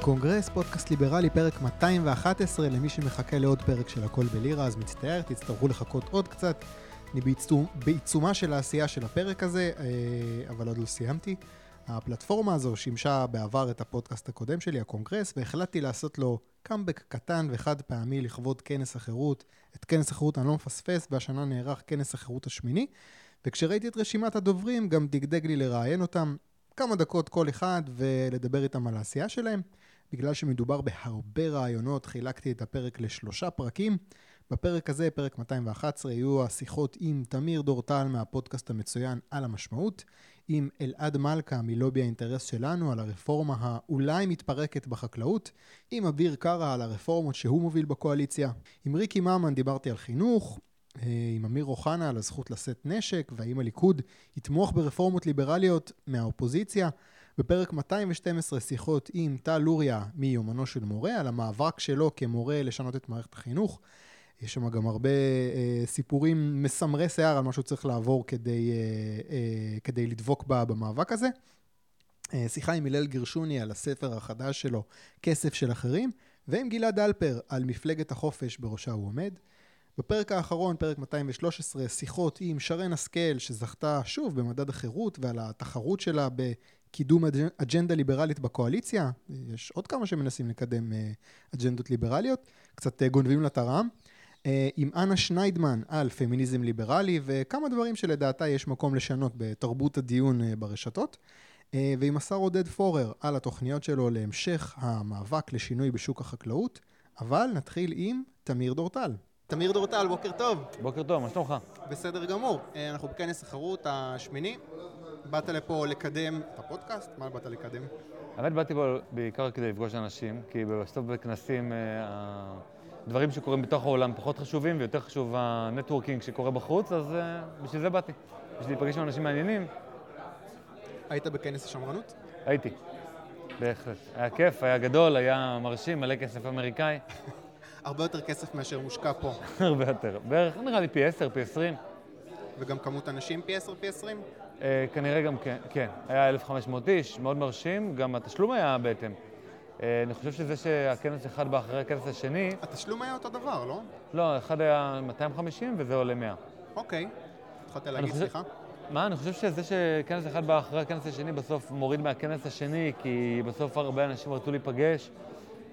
הקונגרס, פודקאסט ליברלי, פרק 211, למי שמחכה לעוד פרק של הכל בלירה, אז מצטער, תצטרכו לחכות עוד קצת. אני בעיצום, בעיצומה של העשייה של הפרק הזה, אה, אבל עוד לא סיימתי. הפלטפורמה הזו שימשה בעבר את הפודקאסט הקודם שלי, הקונגרס, והחלטתי לעשות לו קאמבק קטן וחד פעמי לכבוד כנס החירות. את כנס החירות אני לא מפספס, והשנה נערך כנס החירות השמיני, וכשראיתי את רשימת הדוברים גם דגדג לי לראיין אותם כמה דקות כל אחד ולדבר איתם על העשייה שלהם. בגלל שמדובר בהרבה רעיונות, חילקתי את הפרק לשלושה פרקים. בפרק הזה, פרק 211, יהיו השיחות עם תמיר דורטל מהפודקאסט המצוין על המשמעות, עם אלעד מלכה מלובי האינטרס שלנו על הרפורמה האולי מתפרקת בחקלאות, עם אביר קארה על הרפורמות שהוא מוביל בקואליציה, עם ריקי ממן דיברתי על חינוך, אה, עם אמיר אוחנה על הזכות לשאת נשק, והאם הליכוד יתמוך ברפורמות ליברליות מהאופוזיציה. בפרק 212 שיחות עם טל לוריה מיומנו של מורה, על המאבק שלו כמורה לשנות את מערכת החינוך. יש שם גם הרבה אה, סיפורים מסמרי שיער על מה שהוא צריך לעבור כדי, אה, אה, כדי לדבוק בה, במאבק הזה. אה, שיחה עם הלל גרשוני על הספר החדש שלו, כסף של אחרים, ועם גלעד אלפר על מפלגת החופש בראשה הוא עומד. בפרק האחרון, פרק 213, שיחות עם שרן השכל, שזכתה שוב במדד החירות ועל התחרות שלה בקידום אג'נדה ליברלית בקואליציה. יש עוד כמה שמנסים לקדם אה, אג'נדות ליברליות, קצת אה, גונבים לה את הרעם. אה, עם אנה שניידמן על פמיניזם ליברלי וכמה דברים שלדעתה יש מקום לשנות בתרבות הדיון ברשתות. ועם השר עודד פורר על התוכניות שלו להמשך המאבק לשינוי בשוק החקלאות. אבל נתחיל עם תמיר דורטל. תמיר דורטל, בוקר טוב. בוקר טוב, מה שלומך? בסדר גמור. אנחנו בכנס החירות השמיני. באת לפה לקדם את הפודקאסט? מה באת לקדם? האמת, באתי פה בעיקר כדי לפגוש אנשים, כי בסוף בכנסים אה, הדברים שקורים בתוך העולם פחות חשובים, ויותר חשוב ה networking שקורה בחוץ, אז אה, בשביל זה באתי. בשביל להיפגש עם אנשים מעניינים. היית בכנס השמרנות? הייתי, בהחלט. היה כיף, היה גדול, היה מרשים, מלא כסף אמריקאי. הרבה יותר כסף מאשר מושקע פה. הרבה יותר. בערך, נראה לי פי 10, פי 20. וגם כמות אנשים פי 10, פי 20? אה, כנראה גם כן, כן. היה 1,500 איש, מאוד מרשים, גם התשלום היה בהתאם. אה, אני חושב שזה שהכנס אחד בא אחרי הכנס השני... התשלום היה אותו דבר, לא? לא, אחד היה 250 וזה עולה 100. אוקיי. התחלת להגיד. סליחה? מה, אני חושב שזה שכנס אחד בא אחרי הכנס השני בסוף מוריד מהכנס השני, כי בסוף הרבה אנשים רצו להיפגש.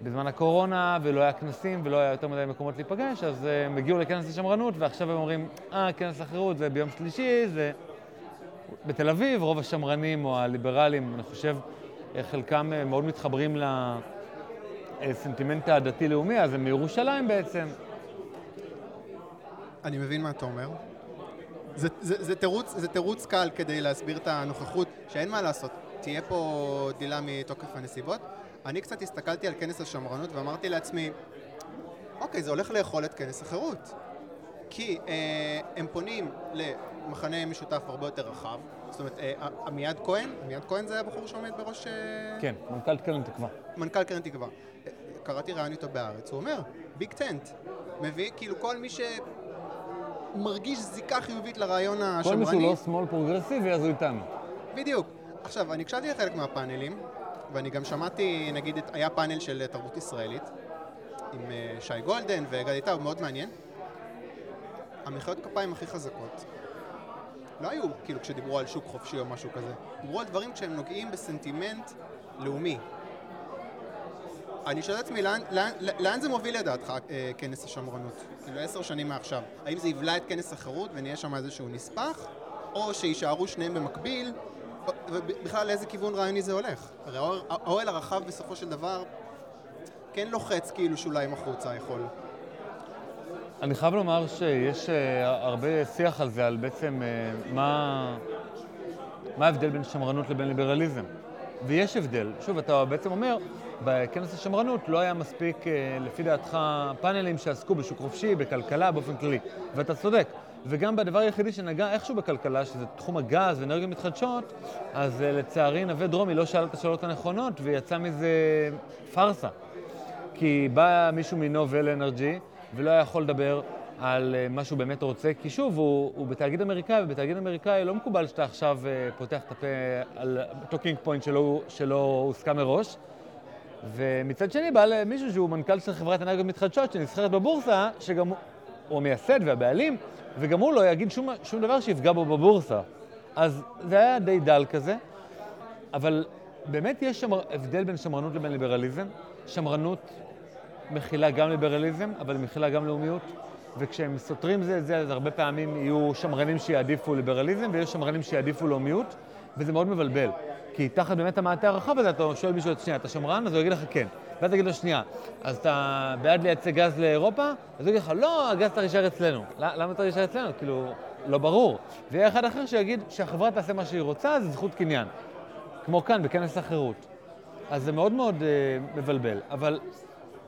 בזמן הקורונה, ולא היה כנסים, ולא היה יותר מדי מקומות להיפגש, אז uh, הם הגיעו לכנס השמרנות, ועכשיו הם אומרים, אה, כנס החירות זה ביום שלישי, זה... בתל אביב, רוב השמרנים או הליברלים, אני חושב, אה, חלקם אה, מאוד מתחברים לסנטימנט הדתי-לאומי, אז הם מירושלים בעצם. אני מבין מה אתה אומר. זה, זה, זה, תירוץ, זה תירוץ קל כדי להסביר את הנוכחות, שאין מה לעשות, תהיה פה דילה מתוקף הנסיבות. אני קצת הסתכלתי על כנס השמרנות ואמרתי לעצמי, אוקיי, זה הולך לאכול את כנס החירות. כי אה, הם פונים למחנה משותף הרבה יותר רחב. זאת אומרת, אה, עמיעד כהן, עמיעד כהן זה הבחור שעומד בראש... אה... כן, מנכ"ל קרן תקווה. מנכ"ל קרן תקווה. קראתי ראיון איתו בארץ, הוא אומר, big tent. מביא, כאילו כל מי שמרגיש זיקה חיובית לרעיון השמרני... כל מי שהוא לא שמאל פרוגרסיבי, אז הוא איתנו. בדיוק. עכשיו, אני הקשבתי לחלק מהפאנלים, ואני גם שמעתי, נגיד, היה פאנל של תרבות ישראלית עם אה, שי גולדן וגדי טאו, מאוד מעניין. המחיאות כפיים הכי חזקות לא היו כאילו כשדיברו על שוק חופשי או משהו כזה. דיברו על דברים כשהם נוגעים בסנטימנט לאומי. אני שואל את עצמי, לאן, לאן, לאן זה מוביל לדעתך אה, כנס השמרנות? כאילו עשר שנים מעכשיו. האם זה יבלע את כנס החירות ונהיה שם איזשהו נספח? או שיישארו שניהם במקביל ובכלל לאיזה כיוון רעיוני זה הולך? הרי האוהל הרחב בסופו של דבר כן לוחץ כאילו שוליים החוצה יכול. אני חייב לומר שיש אה, הרבה שיח על זה, על בעצם אה, מה, מה ההבדל בין שמרנות לבין ליברליזם. ויש הבדל. שוב, אתה בעצם אומר, בכנס השמרנות לא היה מספיק, אה, לפי דעתך, פאנלים שעסקו בשוק חופשי, בכלכלה, באופן כללי. ואתה צודק. וגם בדבר היחידי שנגע איכשהו בכלכלה, שזה תחום הגז ואנרגיות מתחדשות, אז לצערי נווה דרומי לא שאל את השאלות הנכונות ויצא מזה פארסה. כי בא מישהו מנובל אנרג'י ולא היה יכול לדבר על אה, מה שהוא באמת רוצה, כי שוב, הוא, הוא בתאגיד אמריקאי, ובתאגיד אמריקאי לא מקובל שאתה עכשיו אה, פותח את הפה על talking point שלא, שלא הוסכם מראש. ומצד שני בא למישהו שהוא מנכ"ל של חברת אנרגיות מתחדשות שנסחרת בבורסה, שגם הוא המייסד והבעלים, וגם הוא לא יגיד שום, שום דבר שיפגע בו בבורסה. אז זה היה די דל כזה, אבל באמת יש שמר... הבדל בין שמרנות לבין ליברליזם. שמרנות מכילה גם ליברליזם, אבל מכילה גם לאומיות. וכשהם סותרים זה את זה, אז הרבה פעמים יהיו שמרנים שיעדיפו ליברליזם ויש שמרנים שיעדיפו לאומיות, וזה מאוד מבלבל. כי תחת באמת המעטה הרחב הזה, אתה שואל מישהו, שנייה, אתה שמרן? אז הוא יגיד לך כן. ואז תגיד לו, שנייה, אז אתה בעד לייצא גז לאירופה? אז הוא יגיד לך, לא, הגז צריך להישאר אצלנו. למה צריך להישאר אצלנו? כאילו, לא ברור. ויהיה אחד אחר שיגיד שהחברה תעשה מה שהיא רוצה, זה זכות קניין. כמו כאן, בכנס החירות. אז זה מאוד מאוד uh, מבלבל. אבל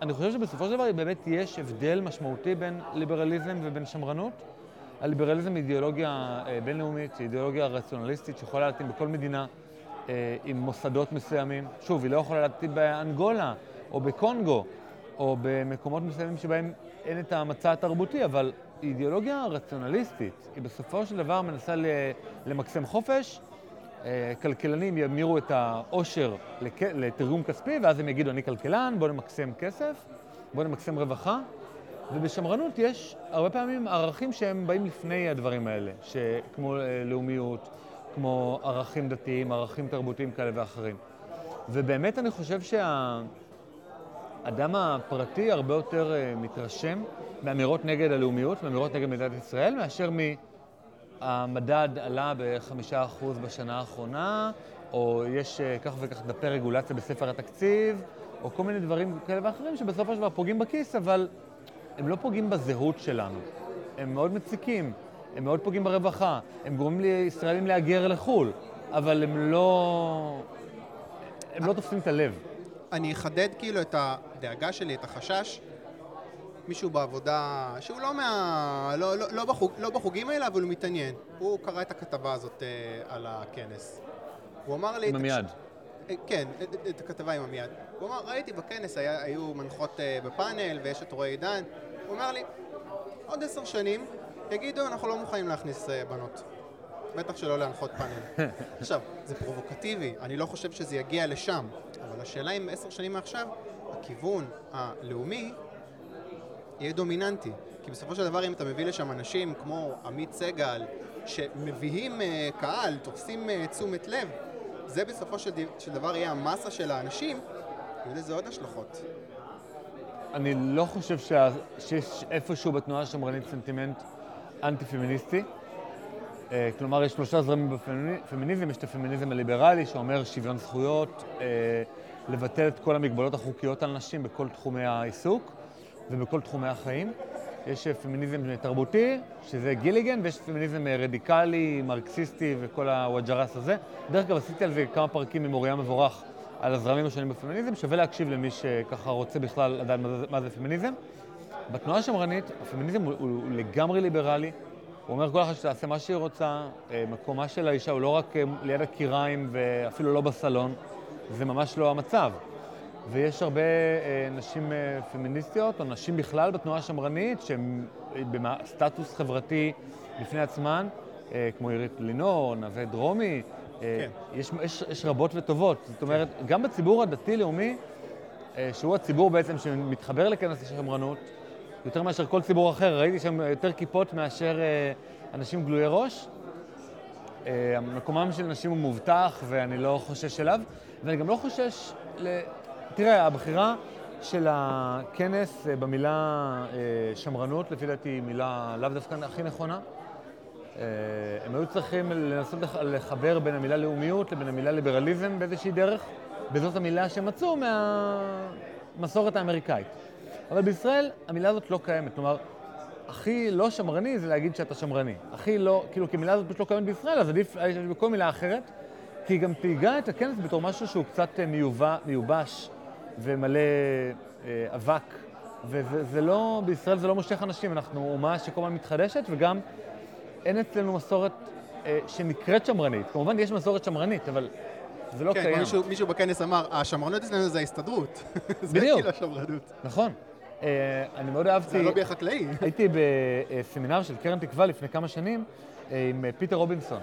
אני חושב שבסופו של דבר באמת יש הבדל משמעותי בין ליברליזם ובין שמרנות. הליברליזם היא אידיאולוגיה uh, בינלאומית, היא אידיאולוגיה רציונליסטית שיכולה להתאים בכל מדינה uh, עם מוסדות מסוימים. שוב, היא לא יכולה להתאים באנגולה או בקונגו או במקומות מסוימים שבהם אין את המצע התרבותי, אבל היא אידיאולוגיה רציונליסטית. היא בסופו של דבר מנסה למקסם חופש, אה, כלכלנים ימירו את העושר לתרגום כספי, ואז הם יגידו, אני כלכלן, בואו נמקסם כסף, בואו נמקסם רווחה. ובשמרנות יש הרבה פעמים ערכים שהם באים לפני הדברים האלה, כמו אה, לאומיות, כמו ערכים דתיים, ערכים תרבותיים כאלה ואחרים. ובאמת אני חושב שהאדם הפרטי הרבה יותר אה, מתרשם מאמירות נגד הלאומיות, מאמירות נגד מדינת ישראל, מאשר מ... המדד עלה בחמישה אחוז בשנה האחרונה, או יש אה, כך וכך דפי רגולציה בספר התקציב, או כל מיני דברים כאלה ואחרים שבסופו של דבר פוגעים בכיס, אבל הם לא פוגעים בזהות שלנו. הם מאוד מציקים, הם מאוד פוגעים ברווחה, הם גורמים לישראלים להגר לחו"ל, אבל הם לא... הם לא תופסים את הלב. אני אחדד כאילו את הדאגה שלי, את החשש. מישהו בעבודה, שהוא לא, מה, לא, לא, לא, בחוג, לא בחוגים האלה, אבל הוא מתעניין. הוא קרא את הכתבה הזאת אה, על הכנס. הוא אמר לי... עם המיד. אה, כן, את, הכתבה עם המיד. הוא אמר, ראיתי בכנס, היה, היו מנחות אה, בפאנל ויש את רועי עידן. הוא אמר לי, עוד עשר שנים יגידו, אנחנו לא מוכנים להכניס אה, בנות. בטח שלא להנחות פאנל. עכשיו, זה פרובוקטיבי, אני לא חושב שזה יגיע לשם, אבל השאלה אם עשר שנים מעכשיו, הכיוון הלאומי יהיה דומיננטי. כי בסופו של דבר אם אתה מביא לשם אנשים כמו עמית סגל, שמביאים uh, קהל, תופסים uh, תשומת לב, זה בסופו של, של דבר יהיה המסה של האנשים, יהיו לזה עוד השלכות. אני לא חושב שה... שיש איפשהו בתנועה השמרנית סנטימנט אנטי-פמיניסטי. Uh, כלומר, יש שלושה זרמים בפמיניזם, יש את הפמיניזם הליברלי שאומר שוויון זכויות, uh, לבטל את כל המגבלות החוקיות על נשים בכל תחומי העיסוק. ובכל תחומי החיים. יש פמיניזם תרבותי, שזה גיליגן, ויש פמיניזם רדיקלי, מרקסיסטי וכל הוואג'רס הזה. דרך אגב, עשיתי על זה כמה פרקים עם אוריה מבורך על הזרמים השונים בפמיניזם, שווה להקשיב למי שככה רוצה בכלל לדעת מה מה זה פמיניזם. בתנועה השמרנית, הפמיניזם הוא, הוא, הוא לגמרי ליברלי. הוא אומר כל אחד שתעשה מה שהיא רוצה, אה, מקומה של האישה הוא לא רק אה, ליד הקיריים ואפילו לא בסלון, זה ממש לא המצב. ויש הרבה אה, נשים אה, פמיניסטיות, או נשים בכלל בתנועה השמרנית, שהן אה, בסטטוס חברתי בפני עצמן, אה, כמו עירית לינור, נווה דרומי, אה, כן. יש, יש, יש רבות וטובות. זאת אומרת, כן. גם בציבור הדתי-לאומי, אה, שהוא הציבור בעצם שמתחבר לכנס השמרנות, יותר מאשר כל ציבור אחר, ראיתי שם יותר כיפות מאשר אה, אנשים גלויי ראש. אה, מקומם של נשים הוא מובטח ואני לא חושש אליו, ואני גם לא חושש ל... תראה, הבחירה של הכנס אה, במילה אה, שמרנות, לפי דעתי, היא מילה לאו דווקא הכי נכונה. אה, הם היו צריכים לנסות לחבר בין המילה לאומיות לבין המילה ליברליזם באיזושהי דרך, וזאת המילה שמצאו מהמסורת האמריקאית. אבל בישראל המילה הזאת לא קיימת. כלומר, הכי לא שמרני זה להגיד שאתה שמרני. הכי לא, כאילו, כי המילה הזאת פשוט לא קיימת בישראל, אז עדיף בכל מילה אחרת, כי היא גם תהיגה את הכנס בתור משהו שהוא קצת מיובא, מיובש. ומלא אה, אבק, וזה לא, בישראל זה לא מושך אנשים, אנחנו אומה שכל הזמן מתחדשת, וגם אין אצלנו מסורת אה, שנקראת שמרנית. כמובן יש מסורת שמרנית, אבל זה לא כן, קיים. כן, מישהו, מישהו בכנס אמר, השמרנות אצלנו זה ההסתדרות. בדיוק. זה כאילו השמרנות. נכון. אה, אני מאוד אהבתי... זה הלובי החקלאי. הייתי בסמינר של קרן תקווה לפני כמה שנים אה, עם פיטר רובינסון.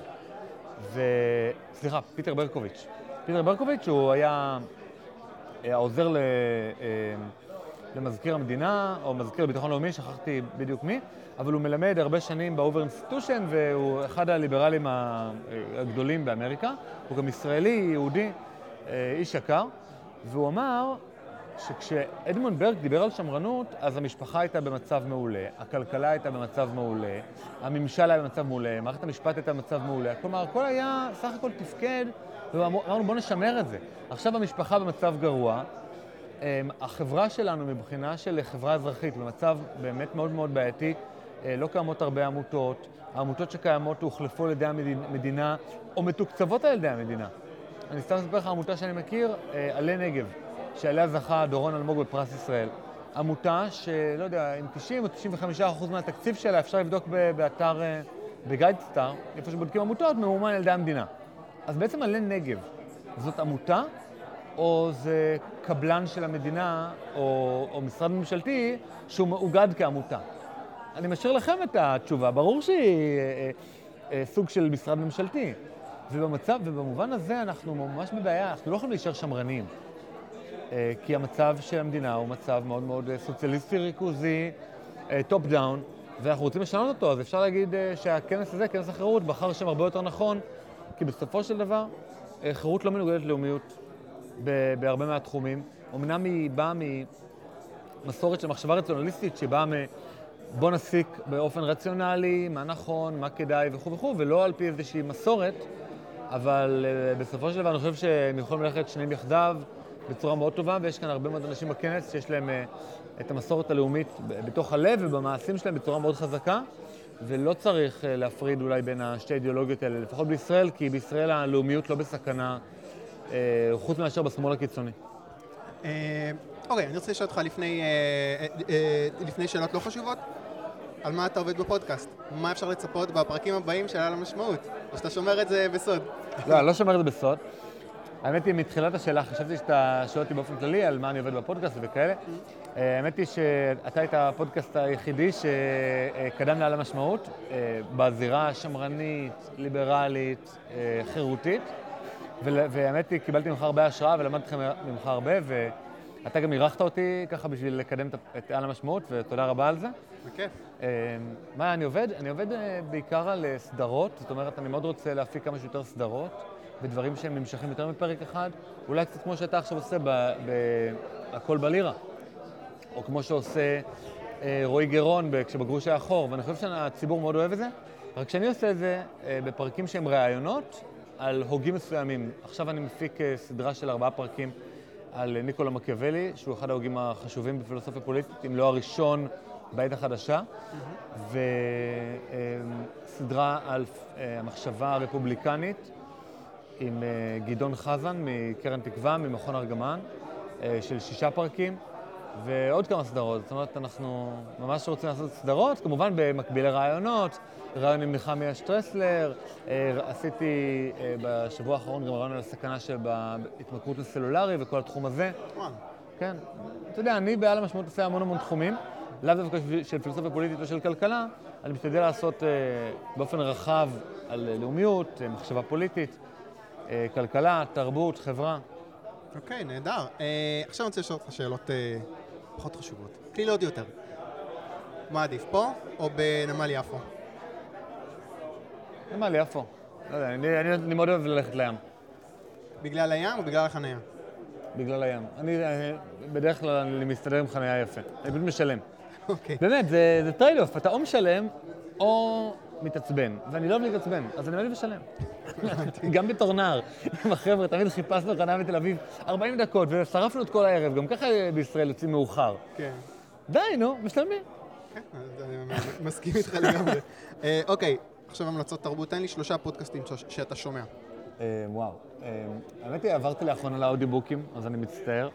ו... סליחה, פיטר ברקוביץ'. פיטר ברקוביץ' הוא היה אה, העוזר ל, אה, למזכיר המדינה, או מזכיר לביטחון לאומי, שכחתי בדיוק מי, אבל הוא מלמד הרבה שנים ב Hoover Institution, והוא אחד הליברלים ה- הגדולים באמריקה. הוא גם ישראלי, יהודי, אה, איש יקר, והוא אמר שכשאדמונד ברק דיבר על שמרנות, אז המשפחה הייתה במצב מעולה, הכלכלה הייתה במצב מעולה, הממשל היה במצב מעולה, מערכת המשפט הייתה במצב מעולה. כלומר, הכל היה סך הכל תפקד, ואמרנו בואו נשמר את זה. עכשיו המשפחה במצב גרוע, אמ, החברה שלנו מבחינה של חברה אזרחית במצב באמת מאוד מאוד בעייתי, אה, לא קיימות הרבה עמותות, העמותות שקיימות הוחלפו על ידי המדינה או מתוקצבות על ידי המדינה. אני סתם אספר לך עמותה שאני מכיר, אה, עלי נגב, שעליה זכה דורון אלמוג בפרס ישראל. עמותה שלא יודע, עם 90 או 95 אחוז מהתקציב שלה, אפשר לבדוק באתר, אה, בגיידסטאר, איפה שבודקים עמותות, ממומן על ידי המדינה. אז בעצם עלי נגב, זאת עמותה, או זה קבלן של המדינה, או, או משרד ממשלתי, שהוא מאוגד כעמותה? אני משאיר לכם את התשובה, ברור שהיא אה, אה, אה, סוג של משרד ממשלתי. ובמצב, ובמובן הזה אנחנו ממש בבעיה, אנחנו לא יכולים להישאר שמרנים. אה, כי המצב של המדינה הוא מצב מאוד מאוד אה, סוציאליסטי ריכוזי, top down, ואנחנו רוצים לשנות אותו, אז אפשר להגיד אה, שהכנס הזה, כנס החירות, בחר שם הרבה יותר נכון, כי בסופו של דבר, אה, חירות לא מנוגדת לאומיות ב- בהרבה מהתחומים. אמנם היא באה ממסורת של מחשבה רציונליסטית, שבאה מ... בוא נסיק באופן רציונלי מה נכון, מה כדאי וכו' וכו', ולא על פי איזושהי מסורת, אבל uh, בסופו של דבר אני חושב שהם יכולים ללכת שניהם יחדיו בצורה מאוד טובה, ויש כאן הרבה מאוד אנשים בכנס שיש להם uh, את המסורת הלאומית בתוך הלב ובמעשים שלהם בצורה מאוד חזקה, ולא צריך uh, להפריד אולי בין השתי האידיאולוגיות האלה, לפחות בישראל, כי בישראל הלאומיות לא בסכנה, uh, חוץ מאשר בשמאל הקיצוני. אה, אוקיי, אני רוצה לשאול אותך לפני, אה, אה, אה, לפני שאלות לא חשובות, על מה אתה עובד בפודקאסט? מה אפשר לצפות בפרקים הבאים של על המשמעות? או שאתה שומר את זה בסוד? לא, אני לא שומר את זה בסוד. האמת היא, מתחילת השאלה חשבתי שאתה שואל אותי באופן כללי על מה אני עובד בפודקאסט וכאלה. אה, האמת היא שאתה היית הפודקאסט היחידי שקדם לעל המשמעות, אה, בזירה השמרנית, ליברלית, אה, חירותית. והאמת היא, קיבלתי ממך הרבה השראה ולמדתי ממך הרבה, ואתה גם אירחת אותי ככה בשביל לקדם את- על המשמעות, ותודה רבה על זה. בכיף. מה אני עובד? אני עובד בעיקר על סדרות, זאת אומרת, אני מאוד רוצה להפיק כמה שיותר סדרות, ודברים שהם נמשכים יותר מפרק אחד, אולי קצת כמו שאתה עכשיו עושה ב"הכל בלירה", או כמו שעושה אה, רועי גרון כשבגרוש היה חור, ואני חושב שהציבור מאוד אוהב את זה, רק שאני עושה את זה אה, בפרקים שהם ראיונות על הוגים מסוימים. עכשיו אני מפיק אה, סדרה של ארבעה פרקים על אה, ניקולו מקיאוולי, שהוא אחד ההוגים החשובים בפילוסופיה פוליטית, אם לא הראשון בעת החדשה, וסדרה על אה, המחשבה הרפובליקנית עם אה, גדעון חזן מקרן תקווה, ממכון ארגמן, אה, של שישה פרקים, ועוד כמה סדרות. זאת אומרת, אנחנו ממש רוצים לעשות סדרות, כמובן במקביל לרעיונות, רעיון עם נחמיה שטרסלר, אה, עשיתי בשבוע האחרון גם רעיון על הסכנה שבהתמכרות לסלולרי וכל התחום הזה. כן. אתה יודע, אני בעל המשמעות עושה המון המון תחומים, לאו דווקא של פילוסופיה פוליטית או של כלכלה, אני משתדל לעשות באופן רחב על לאומיות, מחשבה פוליטית, כלכלה, תרבות, חברה. אוקיי, נהדר. אה, עכשיו אני רוצה לשאול אותך שאלות אה, פחות חשובות. קלילות יותר. מה עדיף, פה או בנמל יפו? נמל יפו. לא יודע, אני, אני, אני מאוד אוהב ללכת לים, בגלל הים או בגלל החנייה? בגלל הים. אני, אני בדרך כלל אני מסתדר עם חניה יפה. אני פשוט משלם. אוקיי. באמת, זה, זה trade off, אתה או משלם או מתעצבן, ואני לא אוהב להתעצבן, אז אני מעדיף לשלם. גם בתור נער, עם החבר'ה, תמיד חיפשנו חניה בתל אביב 40 דקות, ושרפנו את כל הערב, גם ככה בישראל יוצאים מאוחר. כן. די, נו, משלמים. כן, אני מסכים איתך לגמרי. אה, אוקיי, עכשיו המלצות תרבות. תן לי שלושה פודקאסטים שאתה שומע. אה, וואו. אה, האמת היא, עברתי לאחרונה לאודיובוקים, אז אני מצטער.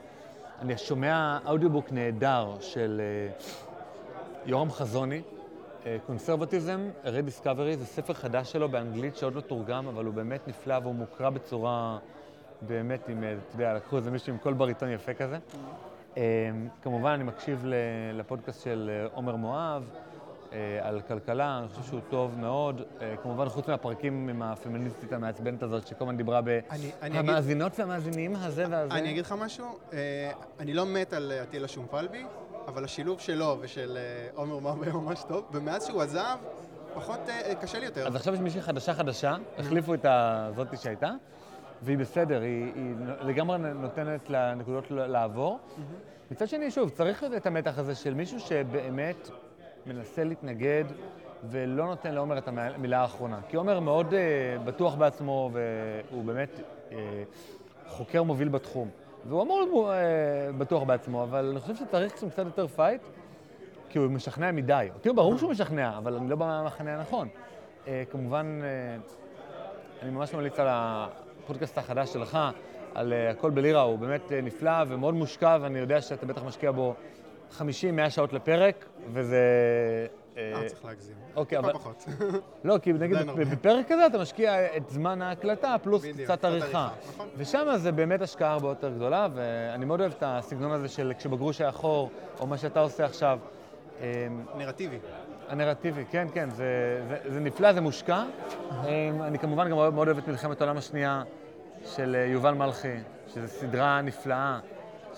אני שומע אודיובוק נהדר של יורם חזוני, קונסרבטיזם, רדיסקאברי, זה ספר חדש שלו באנגלית שעוד לא תורגם, אבל הוא באמת נפלא והוא מוקרא בצורה באמת עם, אה, אתה יודע, לקחו איזה מישהו עם קול בריטון יפה כזה. אה, כמובן, אני מקשיב לפודקאסט של אה, עומר מואב, על כלכלה, אני חושב שהוא טוב מאוד. כמובן, חוץ מהפרקים עם הפמיניסטית המעצבנת הזאת, שכל הזמן דיברה במאזינות והמאזינים, הזה והזה. אני אגיד לך משהו, אני לא מת על אטילה שומפלבי, אבל השילוב שלו ושל אה, עומר מרבה ממש טוב, ומאז שהוא עזב, פחות אה, קשה לי יותר. אז עכשיו יש מישהי חדשה חדשה, החליפו את הזאתי שהייתה, והיא בסדר, היא, היא לגמרי נותנת לנקודות לעבור. מצד שני, שוב, צריך את המתח הזה של מישהו שבאמת מנסה להתנגד ולא נותן לעומר את המילה האחרונה. כי עומר מאוד uh, בטוח בעצמו, והוא באמת uh, חוקר מוביל בתחום. והוא אמור להיות uh, בטוח בעצמו, אבל אני חושב שצריך שם קצת יותר פייט. כי הוא משכנע מדי. הוא ברור שהוא משכנע, אבל אני לא במחנה הנכון. Uh, כמובן, uh, אני ממש ממליץ על הפודקאסט החדש שלך, על הכל בלירה, הוא באמת נפלא ומאוד מושקע, ואני יודע שאתה בטח משקיע בו 50-100 שעות לפרק, וזה... אה, צריך להגזים. אוקיי, טיפה פחות. לא, כי נגיד. בפרק כזה אתה משקיע את זמן ההקלטה פלוס קצת עריכה. נכון. ושם זה באמת השקעה הרבה יותר גדולה, ואני מאוד אוהב את הסגנון הזה של כשבגרוש היה חור, או מה שאתה עושה עכשיו. אמ, נרטיבי. הנרטיבי, כן, כן, זה, זה, זה נפלא, זה מושקע. אמ, אני כמובן גם מאוד מאוד אוהב את מלחמת העולם השנייה של אה, יובל מלכי, שזו סדרה נפלאה.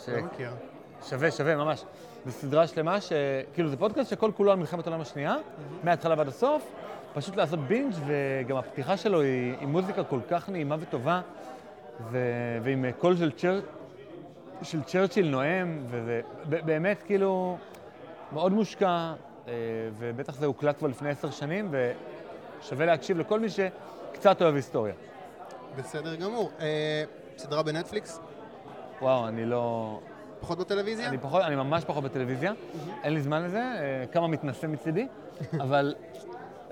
ש... לא מכיר. שווה, שווה, ממש. זו סדרה שלמה, ש... כאילו זה פודקאסט שכל כולו על מלחמת העולם השנייה, מההתחלה ועד הסוף, פשוט לעשות בינג' וגם הפתיחה שלו היא עם מוזיקה כל כך נעימה וטובה, ו... ועם אה, קול של, צ'ר... של צ'רצ'יל נואם, וזה באמת כאילו מאוד מושקע, אה, ובטח זה הוקלט כבר לפני עשר שנים, ושווה להקשיב לכל מי שקצת אוהב היסטוריה. בסדר גמור. אה, סדרה בנטפליקס? וואו, אני לא... פחות בטלוויזיה? אני פחות, אני ממש פחות בטלוויזיה, אין לי זמן לזה, אה, כמה מתנשא מצידי, אבל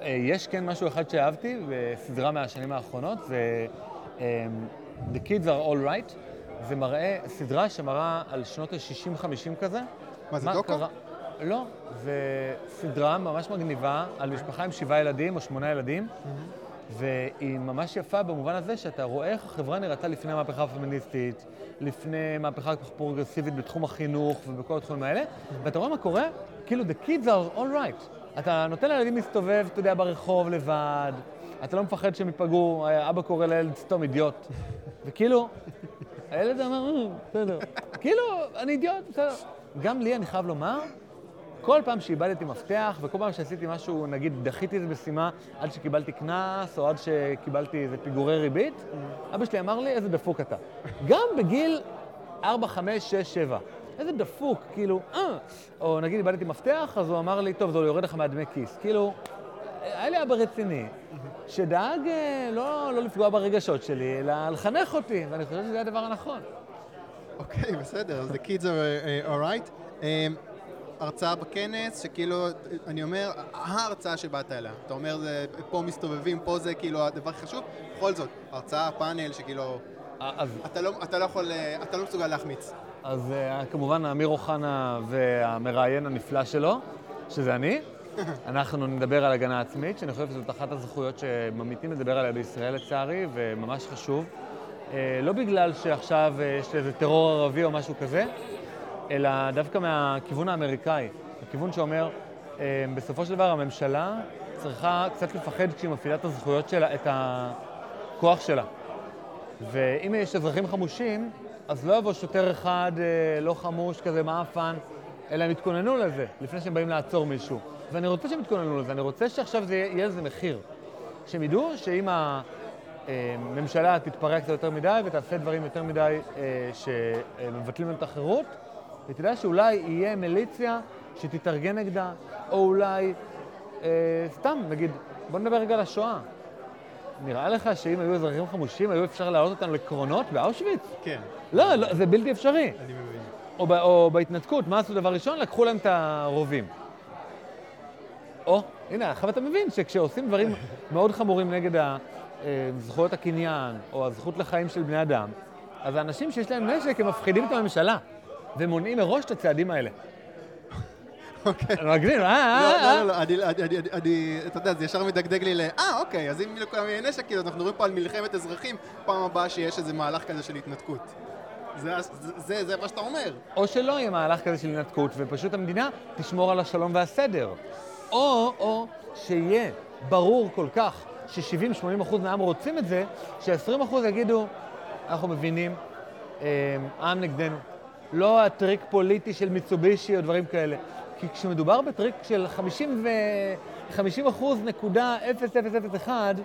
אה, יש כן משהו אחד שאהבתי בסדרה מהשנים האחרונות, זה אה, The Kids are All Right, זה מראה, סדרה שמראה על שנות ה-60-50 כזה. מה, זה דוקו? לא, זה סדרה ממש מגניבה על משפחה עם שבעה ילדים או שמונה ילדים. והיא ממש יפה במובן הזה שאתה רואה איך החברה נראתה לפני המהפכה הפמיניסטית, לפני מהפכה פרוגרסיבית בתחום החינוך ובכל התחומים האלה, ואתה רואה מה קורה, כאילו the kids are all right. אתה נותן לילדים להסתובב, אתה יודע, ברחוב לבד, אתה לא מפחד שהם ייפגעו, אבא קורא לילד סתום אידיוט, וכאילו, הילד אמר, "אה, בסדר. כאילו, אני אידיוט, בסדר. גם לי, אני חייב לומר, כל פעם שאיבדתי מפתח, וכל פעם שעשיתי משהו, נגיד דחיתי איזה משימה עד שקיבלתי קנס, או עד שקיבלתי איזה פיגורי ריבית, אבא שלי אמר לי, איזה דפוק אתה. גם בגיל 4, 5, 6, 7. איזה דפוק, כאילו, אה. או נגיד איבדתי מפתח, אז הוא אמר לי, טוב, זה יורד לך מהדמי כיס. כאילו, היה לי אבא רציני, שדאג אה, לא, לא לפגוע ברגשות שלי, אלא לחנך אותי, ואני חושב שזה הדבר הנכון. אוקיי, בסדר, אז the kids are uh, alright. Um, הרצאה בכנס, שכאילו, אני אומר, ההרצאה שבאת אליה. אתה אומר, זה, פה מסתובבים, פה זה כאילו הדבר הכי חשוב. בכל זאת, הרצאה, פאנל, שכאילו, אז אתה לא, אתה לא יכול, אה, אתה לא מסוגל להחמיץ. אז כמובן אמיר אוחנה והמראיין הנפלא שלו, שזה אני, אנחנו נדבר על הגנה עצמית, שאני חושב שזאת אחת הזכויות שממיתים לדבר עליה בישראל לצערי, וממש חשוב. לא בגלל שעכשיו יש איזה טרור ערבי או משהו כזה, אלא דווקא מהכיוון האמריקאי, הכיוון שאומר, uh, בסופו של דבר הממשלה צריכה קצת לפחד כשהיא מפעילה את הזכויות שלה, את הכוח שלה. ואם יש אזרחים חמושים, אז לא יבוא שוטר אחד אה, לא חמוש כזה מעפן, אלא הם יתכוננו לזה, לפני שהם באים לעצור מישהו. ואני רוצה שהם יתכוננו לזה, אני רוצה שעכשיו זה יהיה לזה מחיר. שהם ידעו שאם הממשלה תתפרע קצת יותר מדי ותעשה דברים יותר מדי אה, שמבטלים להם את החירות, היא תדע שאולי יהיה מיליציה שתתארגן נגדה, או אולי אה, סתם, נגיד, בוא נדבר רגע על השואה. נראה לך שאם היו אזרחים חמושים, היו אפשר להעלות אותם לקרונות באושוויץ? כן, לא, לא, זה בלתי אפשרי. אני מבין. או, ב, או בהתנתקות, מה עשו דבר ראשון? לקחו להם את הרובים. או, הנה, עכשיו אתה מבין שכשעושים דברים מאוד חמורים נגד אה, זכויות הקניין, או הזכות לחיים של בני אדם, אז האנשים שיש להם נשק, הם מפחידים את הממשלה, ומונעים מראש את הצעדים האלה. אוקיי. אני מגזים, אה, לא, אה, לא, אה. לא, אני, אני, אני, אתה יודע, זה ישר מדגדג לי ל... אה, אוקיי, אז אם לכולם יהיה נשק, כאילו, אנחנו מדברים פה על מלחמת אזרחים, פעם הבאה שיש איזה מהלך כזה של התנתקות. זה, מה שאתה אומר. או שלא יהיה מהלך כזה של התנתקות, ופשוט המדינה תשמור על השלום והסדר. או, או שיהיה ברור כל כך ש-70-80 אחוז מהעם רוצים את זה, ש-20 אחוז יגידו, אנחנו מבינים, אה, העם נגדנו. לא הטריק פוליטי של מיצובישי או דברים כאלה. כי כשמדובר בטריק של 50 ו... 50 אחוז נקודה 0001,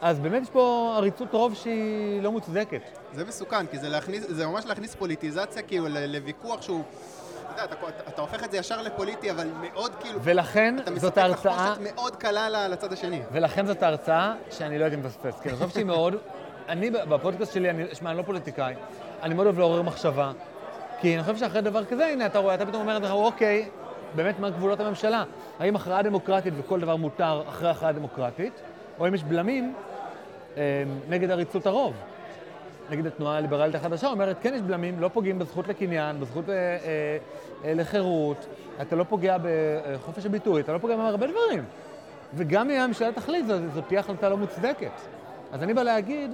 אז באמת יש פה עריצות רוב שהיא לא מוצדקת. זה מסוכן, כי זה, להכניס, זה ממש להכניס פוליטיזציה כאילו לוויכוח שהוא... אתה, אתה, אתה, אתה הופך את זה ישר לפוליטי, אבל מאוד כאילו... ולכן אתה זאת מספק ההרצאה, תחמושת מאוד קלה לצד השני. ולכן זאת ההרצאה שאני לא הייתי מפספס. כי אני חושב שהיא מאוד, אני בפודקאסט שלי, אני, שמע, אני לא פוליטיקאי, אני מאוד אוהב לעורר מחשבה. כי אני חושב שאחרי דבר כזה, הנה, אתה רואה, אתה פתאום אומר לעצמך, אוקיי, באמת, מה גבולות הממשלה? האם הכרעה דמוקרטית וכל דבר מותר אחרי הכרעה דמוקרטית, או אם יש בלמים אה, נגד עריצות הרוב? נגיד התנועה הליברלית החדשה אומרת, כן יש בלמים, לא פוגעים בזכות לקניין, בזכות אה, אה, אה, לחירות, אתה לא פוגע בחופש הביטוי, אתה לא פוגע בהרבה דברים. וגם אם הממשלה תחליט, זו תהיה החלטה לא מוצדקת. אז אני בא להגיד,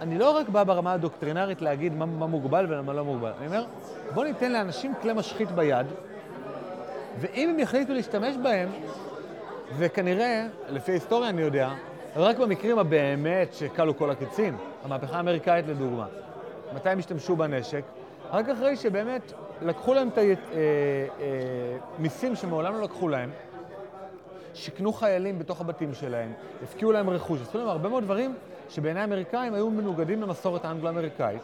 אני לא רק בא ברמה הדוקטרינרית להגיד מה, מה מוגבל ומה לא מוגבל. אני אומר, בוא ניתן לאנשים כלי משחית ביד, ואם הם יחליטו להשתמש בהם, וכנראה, לפי ההיסטוריה אני יודע, רק במקרים הבאמת שכלו כל הקיצים, המהפכה האמריקאית לדוגמה, מתי הם השתמשו בנשק? רק אחרי שבאמת לקחו להם את המיסים שמעולם לא לקחו להם, שיכנו חיילים בתוך הבתים שלהם, הפקיעו להם רכוש, עשו להם הרבה מאוד דברים שבעיני האמריקאים היו מנוגדים למסורת האנגלו-אמריקאית.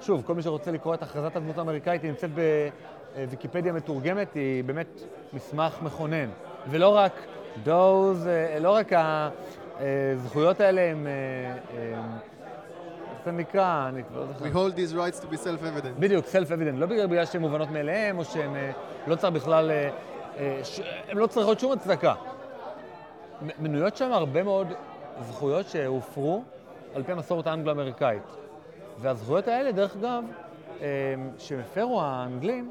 שוב, כל מי שרוצה לקרוא את הכרזת הדמות האמריקאית, היא נמצאת בוויקיפדיה מתורגמת, היא באמת מסמך מכונן. ולא רק those, אה, לא רק הזכויות האלה הם, אה, אה, איך זה נקרא? אני כבר לא זוכר. We hold these rights to be self-evident. בדיוק, self-evident, לא בגלל שהן מובנות מאליהן, או שהן אה, לא צריך בכלל, הן לא צריכות שום הצדקה. מנויות שם הרבה מאוד זכויות שהופרו על פי המסורת האנגלו-אמריקאית. והזכויות האלה, דרך אגב, אה, שהפרו האנגלים,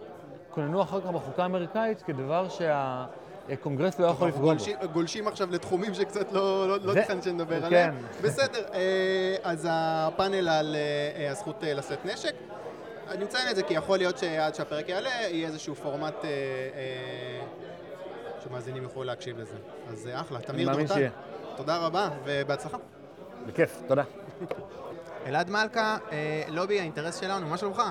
כוננו אחר כך בחוקה האמריקאית כדבר שהקונגרס לא יכול לפגוע בו. גולשים, עכשיו לתחומים שקצת לא, לא, לא תכנן שנדבר כן. עליהם. בסדר, אה, אז הפאנל על אה, הזכות לשאת נשק. אני מציין את זה כי יכול להיות שעד שהפרק יעלה, יהיה איזשהו פורמט שמאזינים יוכלו להקשיב לזה. אז אחלה, תמיר דורטל. תודה רבה ובהצלחה. בכיף, תודה. אלעד מלכה, אה, לובי האינטרס שלנו, מה שלומך?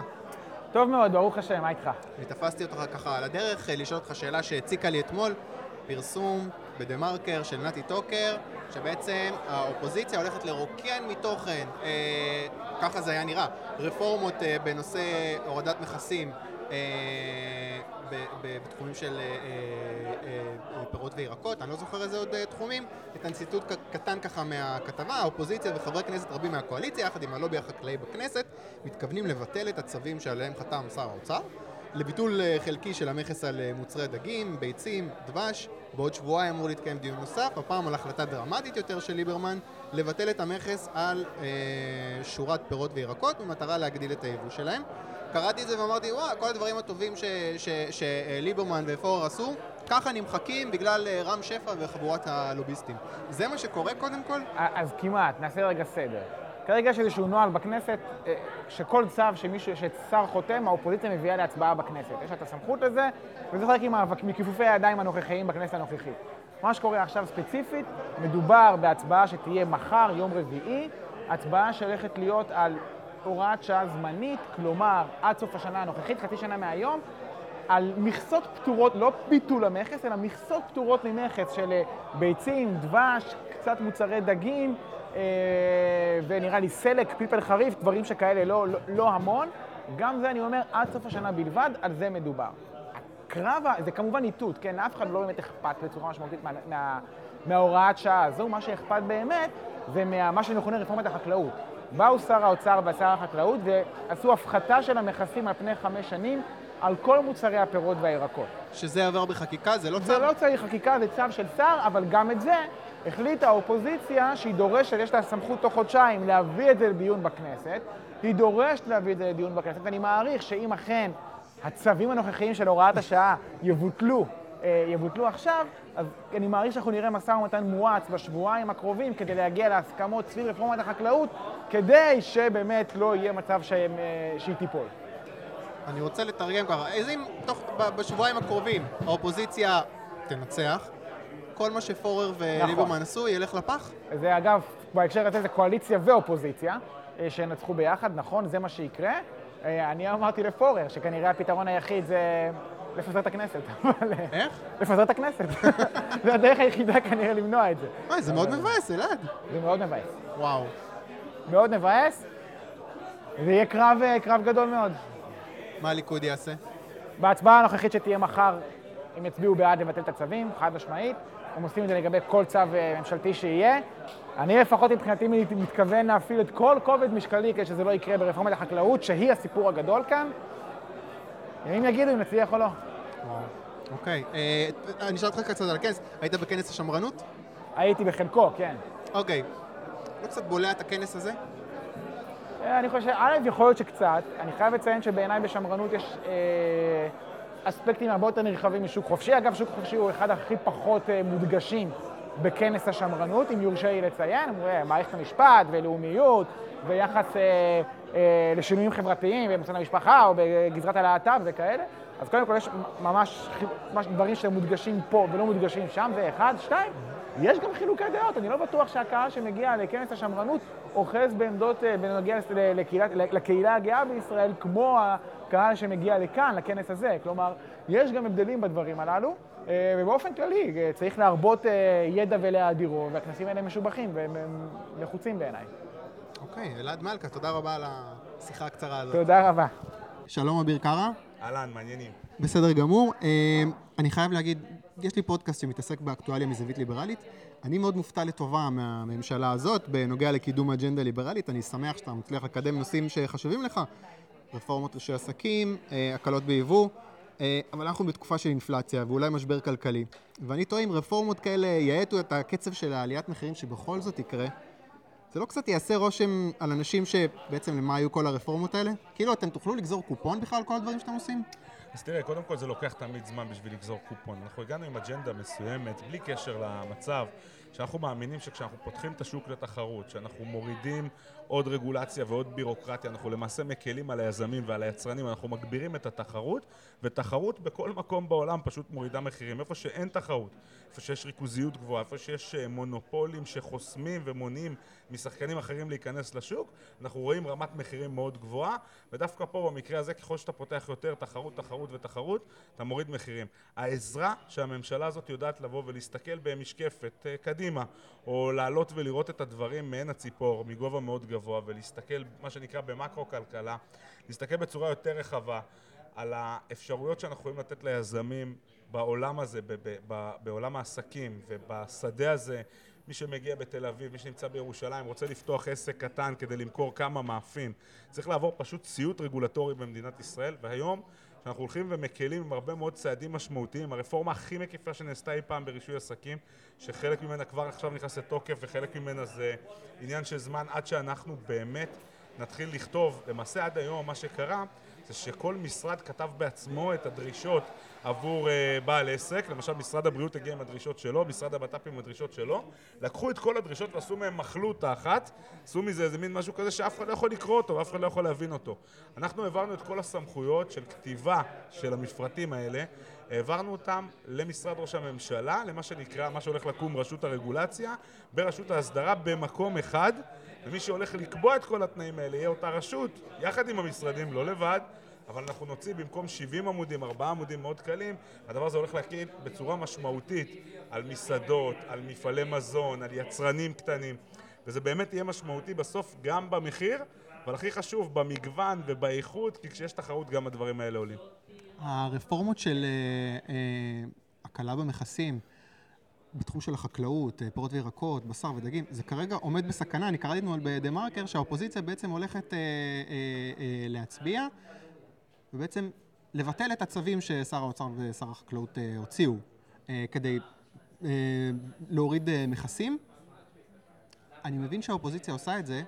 טוב מאוד, ברוך השם, מה איתך? אני תפסתי אותך ככה על הדרך, אה, לשאול אותך שאלה שהציקה לי אתמול, פרסום בדה מרקר של נתי טוקר, שבעצם האופוזיציה הולכת לרוקן מתוכן, אה, ככה זה היה נראה, רפורמות אה, בנושא הורדת מכסים אה, בתחומים של אה, אה, אה, פירות וירקות, אני לא זוכר איזה עוד תחומים, ניתן ציטוט ק- קטן ככה מהכתבה, האופוזיציה וחברי כנסת רבים מהקואליציה, יחד עם הלובי החקלאי בכנסת, מתכוונים לבטל את הצווים שעליהם חתם שר האוצר. לביטול חלקי של המכס על מוצרי דגים, ביצים, דבש. בעוד שבועיים אמור להתקיים דיון נוסף, הפעם על החלטה דרמטית יותר של ליברמן, לבטל את המכס על שורת פירות וירקות במטרה להגדיל את היבוא שלהם. קראתי את זה ואמרתי, וואו, כל הדברים הטובים שליברמן ופורר עשו, ככה נמחקים בגלל אה, רם שפע וחבורת הלוביסטים. זה מה שקורה קודם כל? אז כמעט, נעשה רגע סדר. כרגע יש איזשהו נוהל בכנסת, אה, שכל צו שמישהו, ששר חותם, האופוזיציה מביאה להצבעה בכנסת. יש לה את הסמכות לזה, וזה חלק מכיפופי הידיים הנוכחיים בכנסת הנוכחית. מה שקורה עכשיו ספציפית, מדובר בהצבעה שתהיה מחר, יום רביעי, הצבעה שהולכת להיות על הוראת שעה זמנית, כלומר, עד סוף השנה הנוכחית, חצי שנה מהיום, על מכסות פטורות, לא ביטול המכס, אלא מכסות פטורות ממכס של אה, ביצים, דבש, קצת מוצרי דגים, אה, ונראה לי סלק, פלפל חריף, דברים שכאלה, לא, לא, לא המון. גם זה אני אומר, עד סוף השנה בלבד, על זה מדובר. הקרב, זה כמובן איתות, כן? לאף אחד לא באמת אכפת בצורה משמעותית מה, מה, מההוראת שעה הזו, מה שאכפת באמת זה מה שמכונה רפורמת החקלאות. באו שר האוצר ושר החקלאות ועשו הפחתה של המכסים על פני חמש שנים על כל מוצרי הפירות והירקות. שזה עבר בחקיקה, זה לא צו? זה לא צריך חקיקה, זה צו של שר, אבל גם את זה החליטה האופוזיציה שהיא דורשת, יש לה סמכות תוך חודשיים להביא את זה לדיון בכנסת, היא דורשת להביא את זה לדיון בכנסת, ואני מעריך שאם אכן הצווים הנוכחיים של הוראת השעה יבוטלו, אה, יבוטלו עכשיו, אז אני מעריך שאנחנו נראה משא ומתן מואץ בשבועיים הקרובים כדי להגיע להסכמות סביב רפורמת החקלאות, כדי שבאמת לא יהיה מצב שהם, אה, שהיא תיפול. אני רוצה לתרגם ככה, איזה אם תוך, בשבועיים הקרובים האופוזיציה תנצח, כל מה שפורר נכון. וליברמן עשו ילך לפח? זה אגב, בהקשר הזה זה קואליציה ואופוזיציה, אה, שינצחו ביחד, נכון, זה מה שיקרה. אה, אני אמרתי לפורר, שכנראה הפתרון היחיד זה לפזר את הכנסת. אה, איך? לפזר את הכנסת. זה הדרך היחידה כנראה למנוע את זה. אוי, זה מאוד מבאס, אלעד. זה מאוד מבאס. וואו. מאוד מבאס, זה יהיה קרב, אה, קרב גדול מאוד. מה הליכוד יעשה? בהצבעה הנוכחית שתהיה מחר, הם יצביעו בעד לבטל את הצווים, חד משמעית. הם עושים את זה לגבי כל צו אה, ממשלתי שיהיה. אני לפחות מבחינתי מתכוון להפעיל את כל כובד משקלי כדי שזה לא יקרה ברפורמת החקלאות, שהיא הסיפור הגדול כאן. ימים יגידו אם נצליח או לא. אוקיי. אה, אני אשאל אותך קצת על הכנס. היית בכנס השמרנות? הייתי בחלקו, כן. אוקיי. לא קצת בולע את הכנס הזה? אה, אני חושב, א', יכול להיות שקצת. אני חייב לציין שבעיניי בשמרנות יש אה, אספקטים הרבה יותר נרחבים משוק חופשי. אגב, שוק חופשי הוא אחד הכי פחות אה, מודגשים בכנס השמרנות, אם יורשה לי לציין. מערכת המשפט ולאומיות ויחס אה, לשינויים חברתיים במוסד המשפחה או בגזרת הלהט"ב וכאלה. אז קודם כל יש ממש, ממש דברים שמודגשים פה ולא מודגשים שם, זה אחד. שתיים, יש גם חילוקי דעות, אני לא בטוח שהקהל שמגיע לכנס השמרנות אוחז בעמדות אה, בנוגע לקהילה, הגאה בישראל, כמו הקהל שמגיע לכאן, לכנס הזה. כלומר, יש גם הבדלים בדברים הללו, אה, ובאופן כללי אה, צריך להרבות ידע ולהאדירו, והכנסים האלה משובחים והם נחוצים בעיניי. אוקיי, אלעד מלכה, תודה רבה על השיחה הקצרה הזאת. תודה רבה. שלום, אביר קארה. אהלן, מעניינים. בסדר גמור. אני חייב להגיד, יש לי פודקאסט שמתעסק באקטואליה מזווית ליברלית. אני מאוד מופתע לטובה מהממשלה הזאת בנוגע לקידום אג'נדה ליברלית. אני שמח שאתה מצליח לקדם נושאים שחשובים לך, רפורמות רישוי עסקים, אה, הקלות ביבוא, אה, אבל אנחנו בתקופה של אינפלציה ואולי משבר כלכלי. ואני טועה אם רפורמות כאלה יאטו את הקצב של העליית מחירים שבכל זאת יקרה. זה לא קצת יעשה רושם על אנשים שבעצם למה היו כל הרפורמות האלה? כאילו אתם תוכלו לגזור קופון בכלל על כל הדברים שאתם עושים? אז תראה, קודם כל זה לוקח תמיד זמן בשביל לגזור קופון. אנחנו הגענו עם אג'נדה מסוימת, בלי קשר למצב, שאנחנו מאמינים שכשאנחנו פותחים את השוק לתחרות, שאנחנו מורידים עוד רגולציה ועוד בירוקרטיה, אנחנו למעשה מקלים על היזמים ועל היצרנים, אנחנו מגבירים את התחרות, ותחרות בכל מקום בעולם פשוט מורידה מחירים. איפה שאין תחרות, איפה שיש ריכוזיות גבוהה, איפה שיש אה, מונופולים שחוסמים ומונעים משחקנים אחרים להיכנס לשוק, אנחנו רואים רמת מחירים מאוד גבוהה, ודווקא פה במקרה הזה, ככל שאתה פותח יותר תחרות, תחרות ותחרות, אתה מוריד מחירים. העזרה שהממשלה הזאת יודעת לבוא ולהסתכל במשקפת אה, קדימה, או לעלות ולראות את הדברים מעין הציפור, מגובה מאוד גבוה, ולהסתכל, מה שנקרא במקרו-כלכלה, להסתכל בצורה יותר רחבה על האפשרויות שאנחנו יכולים לתת ליזמים בעולם הזה, ב- ב- ב- בעולם העסקים ובשדה הזה, מי שמגיע בתל אביב, מי שנמצא בירושלים, רוצה לפתוח עסק קטן כדי למכור כמה מאפים, צריך לעבור פשוט סיוט רגולטורי במדינת ישראל, והיום שאנחנו הולכים ומקלים עם הרבה מאוד צעדים משמעותיים, הרפורמה הכי מקיפה שנעשתה אי פעם ברישוי עסקים, שחלק ממנה כבר עכשיו נכנס לתוקף וחלק ממנה זה עניין של זמן עד שאנחנו באמת נתחיל לכתוב, למעשה עד היום מה שקרה שכל משרד כתב בעצמו את הדרישות עבור uh, בעל עסק, למשל משרד הבריאות הגיע עם הדרישות שלו, משרד הבט"פ עם הדרישות שלו, לקחו את כל הדרישות ועשו מהם מחלוטה אחת, עשו מזה איזה מין משהו כזה שאף אחד לא יכול לקרוא אותו ואף אחד לא יכול להבין אותו. אנחנו העברנו את כל הסמכויות של כתיבה של המפרטים האלה, העברנו אותם למשרד ראש הממשלה, למה שנקרא, מה שהולך לקום רשות הרגולציה, ברשות ההסדרה במקום אחד, ומי שהולך לקבוע את כל התנאים האלה יהיה אותה רשות, יחד עם המשרדים, לא לבד, אבל אנחנו נוציא במקום 70 עמודים, 4 עמודים מאוד קלים, הדבר הזה הולך להקליט בצורה משמעותית על מסעדות, על מפעלי מזון, על יצרנים קטנים, וזה באמת יהיה משמעותי בסוף גם במחיר, אבל הכי חשוב, במגוון ובאיכות, כי כשיש תחרות גם הדברים האלה עולים. הרפורמות של אה, אה, הקלה במכסים בתחום של החקלאות, אה, פירות וירקות, בשר ודגים, זה כרגע עומד בסכנה. אני קראתי אתמול בדה מרקר שהאופוזיציה בעצם הולכת אה, אה, אה, להצביע ובעצם לבטל את הצווים ששר האוצר ושר החקלאות אה, הוציאו אה, כדי אה, להוריד אה, מכסים. אני מבין שהאופוזיציה עושה את זה.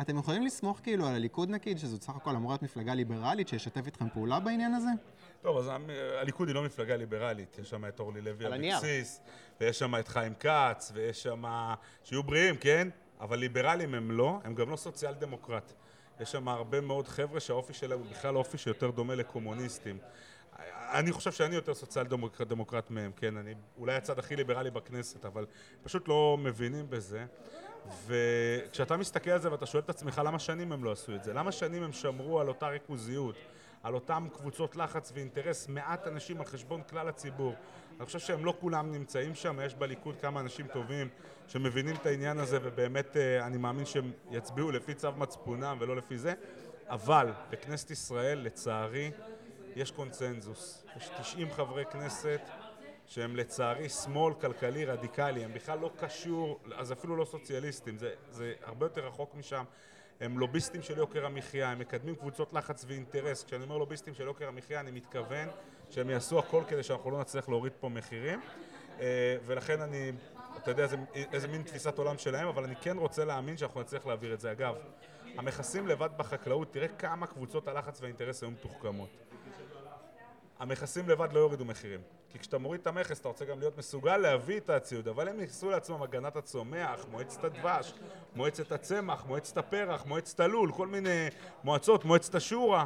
אתם יכולים לסמוך כאילו על הליכוד נגיד, שזאת סך הכל אמורה להיות מפלגה ליברלית, שישתף איתכם פעולה בעניין הזה? טוב, אז הליכוד היא לא מפלגה ליברלית, יש שם את אורלי לוי אבקסיס, ויש שם את חיים כץ, ויש שם... שיהיו בריאים, כן? אבל ליברלים הם לא, הם גם לא סוציאל דמוקרט. יש שם הרבה מאוד חבר'ה שהאופי שלהם הוא בכלל אופי שיותר דומה לקומוניסטים. אני חושב שאני יותר סוציאל דמוקרט, דמוקרט מהם, כן, אני אולי הצד הכי ליברלי בכנסת, אבל פשוט לא מבינים בזה. וכשאתה מסתכל על זה ואתה שואל את עצמך למה שנים הם לא עשו את זה, למה שנים הם שמרו על אותה ריכוזיות, על אותם קבוצות לחץ ואינטרס, מעט אנשים על חשבון כלל הציבור. אני חושב שהם לא כולם נמצאים שם, יש בליכוד כמה אנשים טובים שמבינים את העניין הזה ובאמת אה, אני מאמין שהם יצביעו לפי צו מצפונם ולא לפי זה, אבל בכנסת ישראל, לצערי, יש קונצנזוס. יש 90 חברי כנסת שהם לצערי שמאל כלכלי רדיקלי, הם בכלל לא קשור, אז אפילו לא סוציאליסטים, זה, זה הרבה יותר רחוק משם. הם לוביסטים של יוקר המחיה, הם מקדמים קבוצות לחץ ואינטרס. כשאני אומר לוביסטים של יוקר המחיה, אני מתכוון שהם יעשו הכל כדי שאנחנו לא נצליח להוריד פה מחירים. אה, ולכן אני, אתה יודע איזה, איזה מין תפיסת עולם שלהם, אבל אני כן רוצה להאמין שאנחנו נצליח להעביר את זה. אגב, המכסים לבד בחקלאות, תראה כמה קבוצות הלחץ והאינטרס היו מתוחכמות. המכסים לבד לא יורידו מחירים. כי כשאתה מוריד את המכס אתה רוצה גם להיות מסוגל להביא את הציוד, אבל הם ייחסו לעצמם הגנת הצומח, מועצת הדבש, מועצת הצמח, מועצת הפרח, מועצת הלול, כל מיני מועצות, מועצת השורא.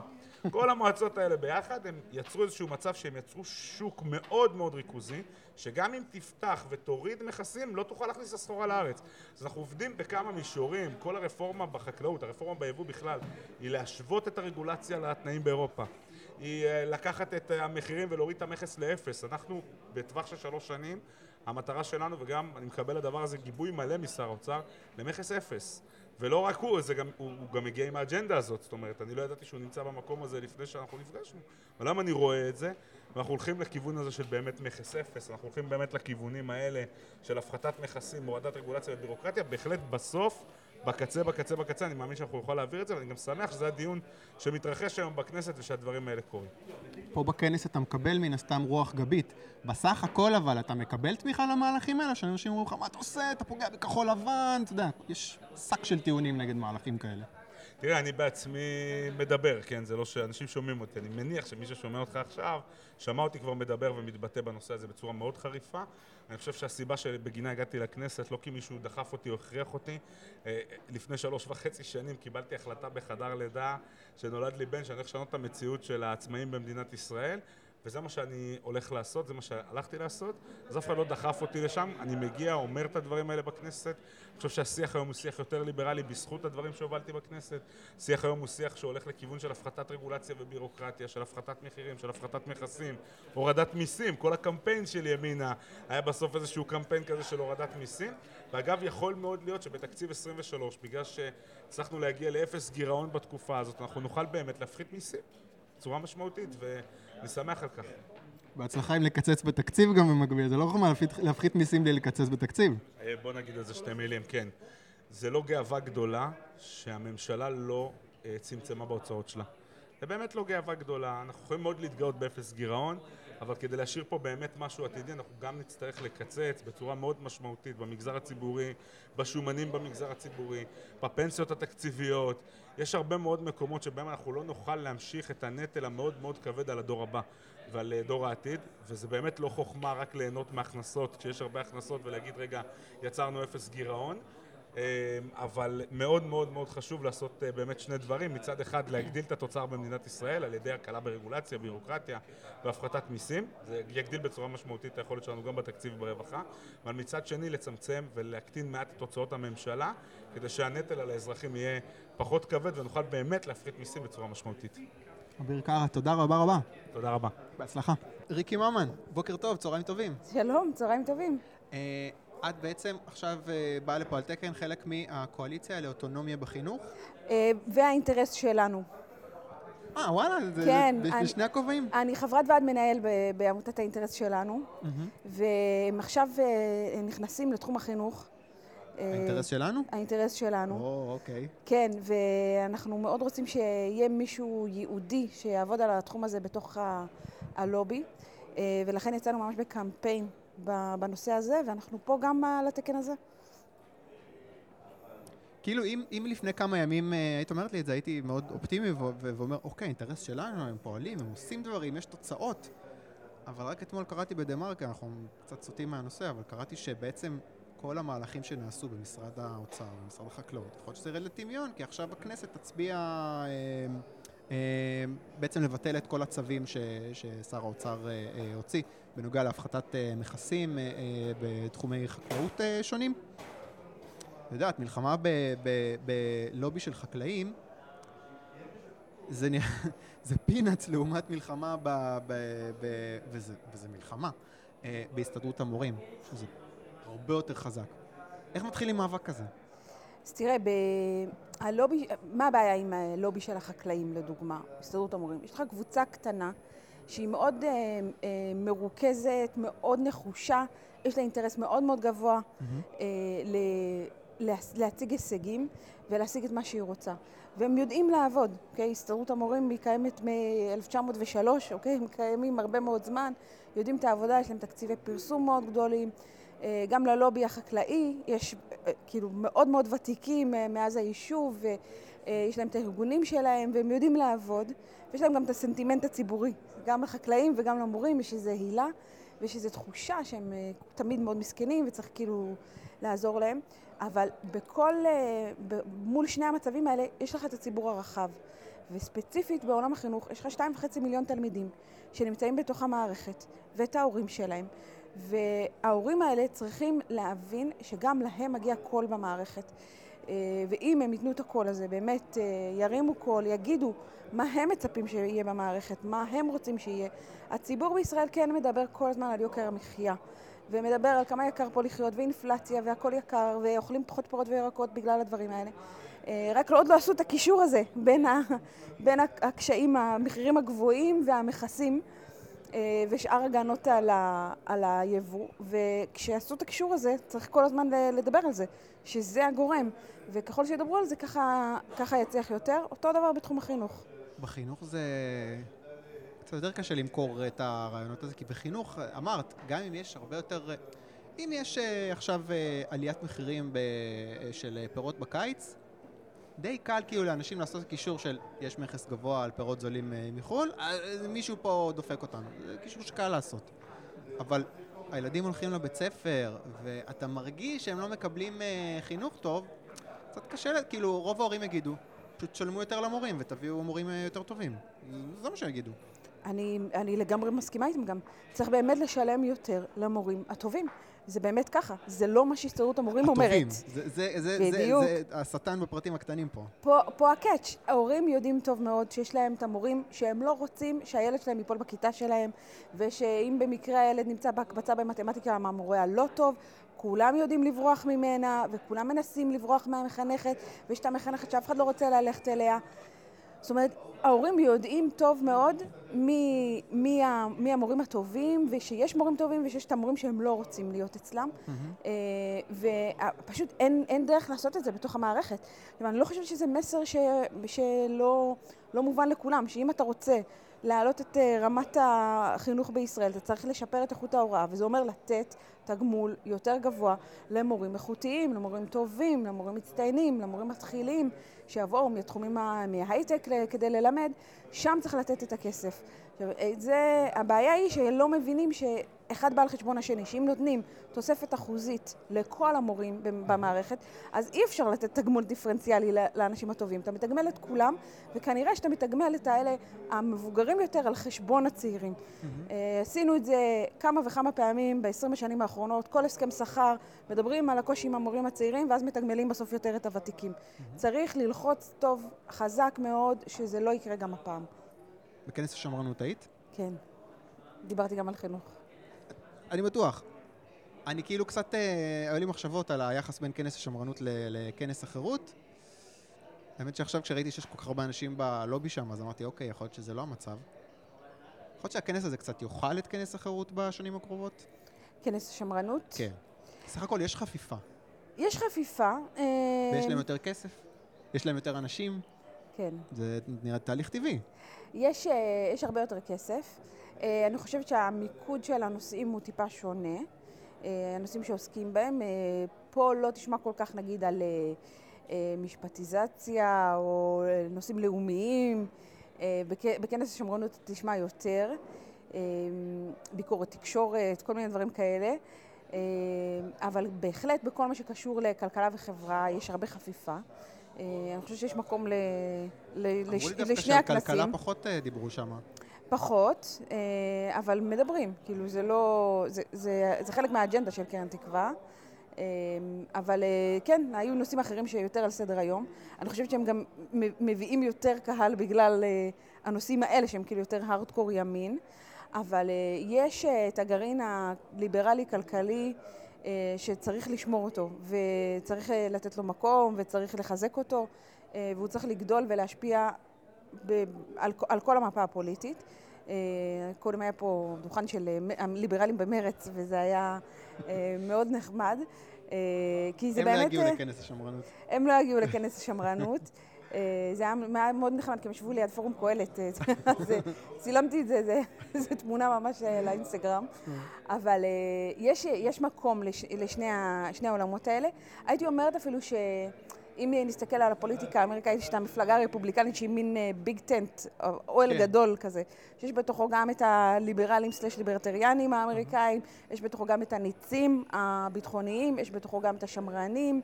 כל המועצות האלה ביחד, הם יצרו איזשהו מצב שהם יצרו שוק מאוד מאוד ריכוזי, שגם אם תפתח ותוריד מכסים, לא תוכל להכניס את הסחורה לארץ. אז אנחנו עובדים בכמה מישורים, כל הרפורמה בחקלאות, הרפורמה ביבוא בכלל, היא להשוות את הרגולציה לתנאים באירופה. היא אה, לקחת את המחירים ולהוריד את המכס לאפס. אנחנו בטווח של שלוש שנים, המטרה שלנו, וגם אני מקבל לדבר הזה גיבוי מלא משר האוצר, למכס אפס. ולא רק הוא, גם, הוא, הוא גם מגיע עם האג'נדה הזאת, זאת אומרת, אני לא ידעתי שהוא נמצא במקום הזה לפני שאנחנו נפגשנו, אבל למה אני רואה את זה? ואנחנו הולכים לכיוון הזה של באמת מכס אפס, אנחנו הולכים באמת לכיוונים האלה של הפחתת מכסים, הורדת רגולציה ובירוקרטיה, בהחלט בסוף בקצה, בקצה, בקצה, אני מאמין שאנחנו נוכל להעביר את זה, ואני גם שמח שזה הדיון שמתרחש היום בכנסת ושהדברים האלה קורים. פה בכנס אתה מקבל מן הסתם רוח גבית. בסך הכל אבל אתה מקבל תמיכה למהלכים האלה, שאנשים אומרים לך, מה אתה עושה? אתה פוגע בכחול לבן, אתה יודע, יש שק של טיעונים נגד מהלכים כאלה. תראה, אני בעצמי מדבר, כן? זה לא שאנשים שומעים אותי. אני מניח שמי ששומע אותך עכשיו, שמע אותי כבר מדבר ומתבטא בנושא הזה בצורה מאוד חריפה. אני חושב שהסיבה שבגינה הגעתי לכנסת, לא כי מישהו דחף אותי או הכריח אותי, אה, לפני שלוש וחצי שנים קיבלתי החלטה בחדר לידה שנולד לי בן שאני הולך לשנות את המציאות של העצמאים במדינת ישראל. וזה מה שאני הולך לעשות, זה מה שהלכתי לעשות, אז אף אחד לא דחף אותי לשם, אני מגיע, אומר את הדברים האלה בכנסת, אני חושב שהשיח היום הוא שיח יותר ליברלי בזכות הדברים שהובלתי בכנסת, שיח היום הוא שיח שהולך לכיוון של הפחתת רגולציה ובירוקרטיה, של הפחתת מחירים, של הפחתת מכסים, הורדת מיסים, כל הקמפיין של ימינה היה בסוף איזשהו קמפיין כזה של הורדת מיסים, ואגב יכול מאוד להיות שבתקציב 23, בגלל שהצלחנו להגיע לאפס גירעון בתקופה הזאת, אנחנו נוכל באמת להפחית מיסים בצורה משמעותית, ו... אני שמח על כך. בהצלחה עם לקצץ בתקציב גם במקביל, זה לא להפחית, להפחית מיסים בלי לקצץ בתקציב. אה, בוא נגיד על זה שתי מילים, כן. זה לא גאווה גדולה שהממשלה לא אה, צמצמה בהוצאות שלה. זה באמת לא גאווה גדולה, אנחנו יכולים מאוד להתגאות באפס גירעון, אבל כדי להשאיר פה באמת משהו עתידי, אנחנו גם נצטרך לקצץ בצורה מאוד משמעותית במגזר הציבורי, בשומנים במגזר הציבורי, בפנסיות התקציביות. יש הרבה מאוד מקומות שבהם אנחנו לא נוכל להמשיך את הנטל המאוד מאוד כבד על הדור הבא ועל אה, דור העתיד, וזה באמת לא חוכמה רק ליהנות מהכנסות כשיש הרבה הכנסות ולהגיד רגע, יצרנו אפס גירעון. אמ, אבל מאוד מאוד מאוד חשוב לעשות אה, באמת שני דברים, מצד אחד להגדיל את התוצר במדינת ישראל על ידי הקלה ברגולציה, בירוקרטיה והפחתת מיסים, זה יגדיל בצורה משמעותית את היכולת שלנו גם בתקציב וברווחה, אבל מצד שני לצמצם ולהקטין מעט את הוצאות הממשלה, כדי שהנטל על האזרחים יהיה פחות כבד ונוכל באמת להפחית מיסים בצורה משמעותית. אביר קארה, תודה רבה רבה. תודה רבה. בהצלחה. ריקי ממן, בוקר טוב, צהריים טובים. שלום, צהריים טובים. את בעצם עכשיו אה, באה לפה על תקן חלק מהקואליציה לאוטונומיה בחינוך? אה, והאינטרס שלנו. אה, וואלה, זה כן, בשני הכובעים? אני חברת ועד מנהל בעמותת האינטרס שלנו, והם עכשיו אה, נכנסים לתחום החינוך. האינטרס שלנו? האינטרס שלנו. או, אוקיי. כן, ואנחנו מאוד רוצים שיהיה מישהו ייעודי שיעבוד על התחום הזה בתוך הלובי, ולכן יצאנו ממש בקמפיין בנושא הזה, ואנחנו פה גם על התקן הזה. כאילו, אם, אם לפני כמה ימים אה, היית אומרת לי את זה, הייתי מאוד אופטימי ואומר, אוקיי, אינטרס שלנו, הם פועלים, הם עושים דברים, יש תוצאות. אבל רק אתמול קראתי בדה מרקר, אנחנו קצת סוטים מהנושא, אבל קראתי שבעצם כל המהלכים שנעשו במשרד האוצר, במשרד החקלאות, יכול להיות שזה ירד לטמיון, כי עכשיו הכנסת תצביע אה, אה, בעצם לבטל את כל הצווים ש, ששר האוצר אה, אה, הוציא בנוגע להפחתת אה, מכסים בתחומי חקלאות שונים. את יודעת, מלחמה בלובי של חקלאים, זה, זה פינאץ לעומת מלחמה, ב, ב, ב, וזה, וזה מלחמה, בהסתדרות המורים, שזה הרבה יותר חזק. איך מתחילים מאבק כזה? אז תראה, ב... הלובי, מה הבעיה עם הלובי של החקלאים, לדוגמה, הסתדרות המורים? יש לך קבוצה קטנה שהיא מאוד אה, אה, מרוכזת, מאוד נחושה, יש לה אינטרס מאוד מאוד גבוה אה, ל... להציג הישגים ולהשיג את מה שהיא רוצה. והם יודעים לעבוד, אוקיי? הסתדרות המורים היא קיימת מ-1903, אוקיי? הם קיימים הרבה מאוד זמן, יודעים את העבודה, יש להם תקציבי פרסום מאוד גדולים. אה, גם ללובי החקלאי יש אה, כאילו מאוד מאוד ותיקים אה, מאז היישוב, ויש להם את הארגונים שלהם, והם יודעים לעבוד, ויש להם גם את הסנטימנט הציבורי. גם לחקלאים וגם למורים יש איזו הילה, ויש איזו תחושה שהם תמיד מאוד מסכנים וצריך כאילו לעזור להם. אבל בכל, מול שני המצבים האלה, יש לך את הציבור הרחב. וספציפית בעולם החינוך, יש לך שתיים וחצי מיליון תלמידים שנמצאים בתוך המערכת, ואת ההורים שלהם. וההורים האלה צריכים להבין שגם להם מגיע קול במערכת. אה, ואם הם ייתנו את הקול הזה, באמת אה, ירימו קול, יגידו מה הם מצפים שיהיה במערכת, מה הם רוצים שיהיה. הציבור בישראל כן מדבר כל הזמן על יוקר המחיה. ומדבר על כמה יקר פה לחיות, ואינפלציה, והכל יקר, ואוכלים פחות פירות וירקות בגלל הדברים האלה. אה, רק עוד לא עשו את הקישור הזה בין, ה, בין הקשיים, המחירים הגבוהים והמכסים. אה, ושאר הגנות על, ה, על היבוא, וכשיעשו את הקישור הזה, צריך כל הזמן לדבר על זה, שזה הגורם, וככל שידברו על זה, ככה, ככה יצליח יותר. אותו דבר בתחום החינוך. בחינוך זה קצת יותר קשה למכור את הרעיונות הזה, כי בחינוך, אמרת, גם אם יש הרבה יותר... אם יש אה, עכשיו אה, עליית מחירים ב, של פירות בקיץ, די קל כאילו לאנשים לעשות קישור של יש מכס גבוה על פירות זולים אה, מחו"ל, אה, מישהו פה דופק אותנו. זה קישור שקל לעשות. אבל הילדים הולכים לבית ספר, ואתה מרגיש שהם לא מקבלים אה, חינוך טוב, קצת קשה, כאילו רוב ההורים יגידו, פשוט תשלמו יותר למורים ותביאו מורים אה, יותר טובים. זה מה שהם יגידו. אני, אני לגמרי מסכימה איתם גם. צריך באמת לשלם יותר למורים הטובים. זה באמת ככה, זה לא מה שהסתדרות המורים אומרת. הטובים. זה, זה, זה, זה, בדיוק. זה השטן בפרטים הקטנים פה. פה, פה הקאץ', ההורים יודעים טוב מאוד שיש להם את המורים שהם לא רוצים שהילד שלהם ייפול בכיתה שלהם, ושאם במקרה הילד נמצא בהקבצה במתמטיקה מהמורה הלא טוב, כולם יודעים לברוח ממנה, וכולם מנסים לברוח מהמחנכת, ויש את המחנכת שאף אחד לא רוצה ללכת אליה. זאת אומרת, ההורים יודעים טוב מאוד מי, מי, מי המורים הטובים, ושיש מורים טובים ושיש את המורים שהם לא רוצים להיות אצלם. אה, ופשוט אין, אין דרך לעשות את זה בתוך המערכת. אני לא חושבת שזה מסר ש, שלא לא מובן לכולם, שאם אתה רוצה להעלות את אה, רמת החינוך בישראל, אתה צריך לשפר את איכות ההוראה, וזה אומר לתת תגמול יותר גבוה למורים איכותיים, למורים טובים, למורים מצטיינים, למורים מתחילים, שיבואו מתחומים מההייטק כדי ללמד, שם צריך לתת את הכסף. עכשיו, אה, זה, הבעיה היא שלא מבינים שאחד בא על חשבון השני, שאם נותנים תוספת אחוזית לכל המורים במערכת, אז אי אפשר לתת תגמול דיפרנציאלי לאנשים הטובים. אתה מתגמל את כולם, וכנראה שאתה מתגמל את האלה המבוגרים יותר על חשבון הצעירים. אה, עשינו את זה כמה וכמה פעמים ב-20 השנים האחרונות, כל הסכם שכר, מדברים על הקושי עם המורים הצעירים, ואז מתגמלים בסוף יותר את הוותיקים. צריך ללחוץ טוב, חזק מאוד, שזה לא יקרה גם הפעם. בכנס השמרנות היית? כן. דיברתי גם על חינוך. אני בטוח. אני כאילו קצת, אה, היו לי מחשבות על היחס בין כנס השמרנות ל- לכנס החירות. האמת שעכשיו כשראיתי שיש כל כך הרבה אנשים בלובי שם, אז אמרתי, אוקיי, יכול להיות שזה לא המצב. יכול להיות שהכנס הזה קצת יאכל את כנס החירות בשנים הקרובות? כנס השמרנות. כן. סך הכל יש חפיפה. יש חפיפה. אה, ויש להם יותר כסף, יש להם יותר אנשים, כן. זה נראה תהליך טבעי. יש, אה, יש הרבה יותר כסף. אה, אני חושבת שהמיקוד של הנושאים הוא טיפה שונה. אה, הנושאים שעוסקים בהם. פה לא תשמע כל כך נגיד על משפטיזציה או נושאים לאומיים. בכ- בכנס השמרנות תשמע יותר. ביקורת תקשורת, כל מיני דברים כאלה. אבל בהחלט בכל מה שקשור לכלכלה וחברה יש הרבה חפיפה. אה, אני חושבת שיש מקום ל, ל, אמרו לש, לי דווקא לשני שעל כלכלה הכנסים. פחות אה, דיברו שם. פחות, אה, אבל מדברים. כאילו, זה לא... זה, זה, זה חלק מהאג'נדה של קרן תקווה. אבל כן, היו נושאים אחרים שיותר על סדר היום. אני חושבת שהם גם מביאים יותר קהל בגלל הנושאים האלה, שהם כאילו יותר הארדקור ימין. אבל יש את הגרעין הליברלי-כלכלי שצריך לשמור אותו, וצריך אה, לתת לו מקום, וצריך לחזק אותו, אה, והוא צריך לגדול ולהשפיע ב- על, על כל המפה הפוליטית. אה, קודם היה פה דוכן של אה, הליברלים במרץ, וזה היה אה, מאוד נחמד. אה, כי זה הם באמת... לא הגיעו אה, לכנס השמרנות. הם לא הגיעו לכנס השמרנות. אה, זה היה מאוד נחמד, כי הם ישבו ליד פורום קהלת. אה, אז, צילמתי את זה, זו תמונה ממש אה, לאינסטגרם. אבל יש, יש מקום לש, לשני העולמות האלה. הייתי אומרת אפילו שאם נסתכל על הפוליטיקה האמריקאית, יש את המפלגה הרפובליקנית שהיא מין ביג טנט, אוהל כן. גדול כזה, שיש בתוכו גם את הליברלים סלש ליברטריאנים האמריקאים, יש בתוכו גם את הניצים הביטחוניים, יש בתוכו גם את השמרנים.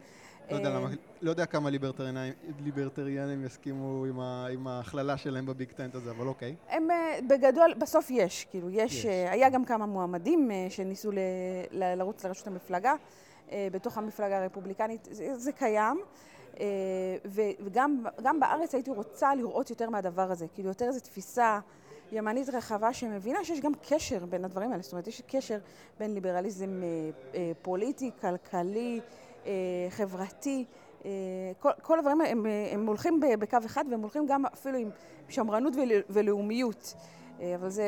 לא יודע אה, למה- לא יודע כמה ליברטריאנים- ליברטריאנים יסכימו עם ה- עם ההכללה שלהם בביג טנט הזה, אבל אוקיי. הם אה, בגדול, בסוף יש, כאילו, יש, יש. אה, היה גם כמה מועמדים אה, שניסו ל- ל- לרוץ לראשות המפלגה, אה, בתוך המפלגה הרפובליקנית, זה, זה קיים. אה, וגם גם בארץ הייתי רוצה לראות יותר מהדבר הזה, כאילו יותר איזו תפיסה ימנית רחבה שמבינה שיש גם קשר בין הדברים האלה, זאת אומרת, יש קשר בין ליברליזם אה, אה, פוליטי, כלכלי, אה, חברתי. אה, כל, כל הדברים האלה הם, אה, הם הולכים בקו אחד והם הולכים גם אפילו עם שמרנות ול, ולאומיות. אה, אבל זה,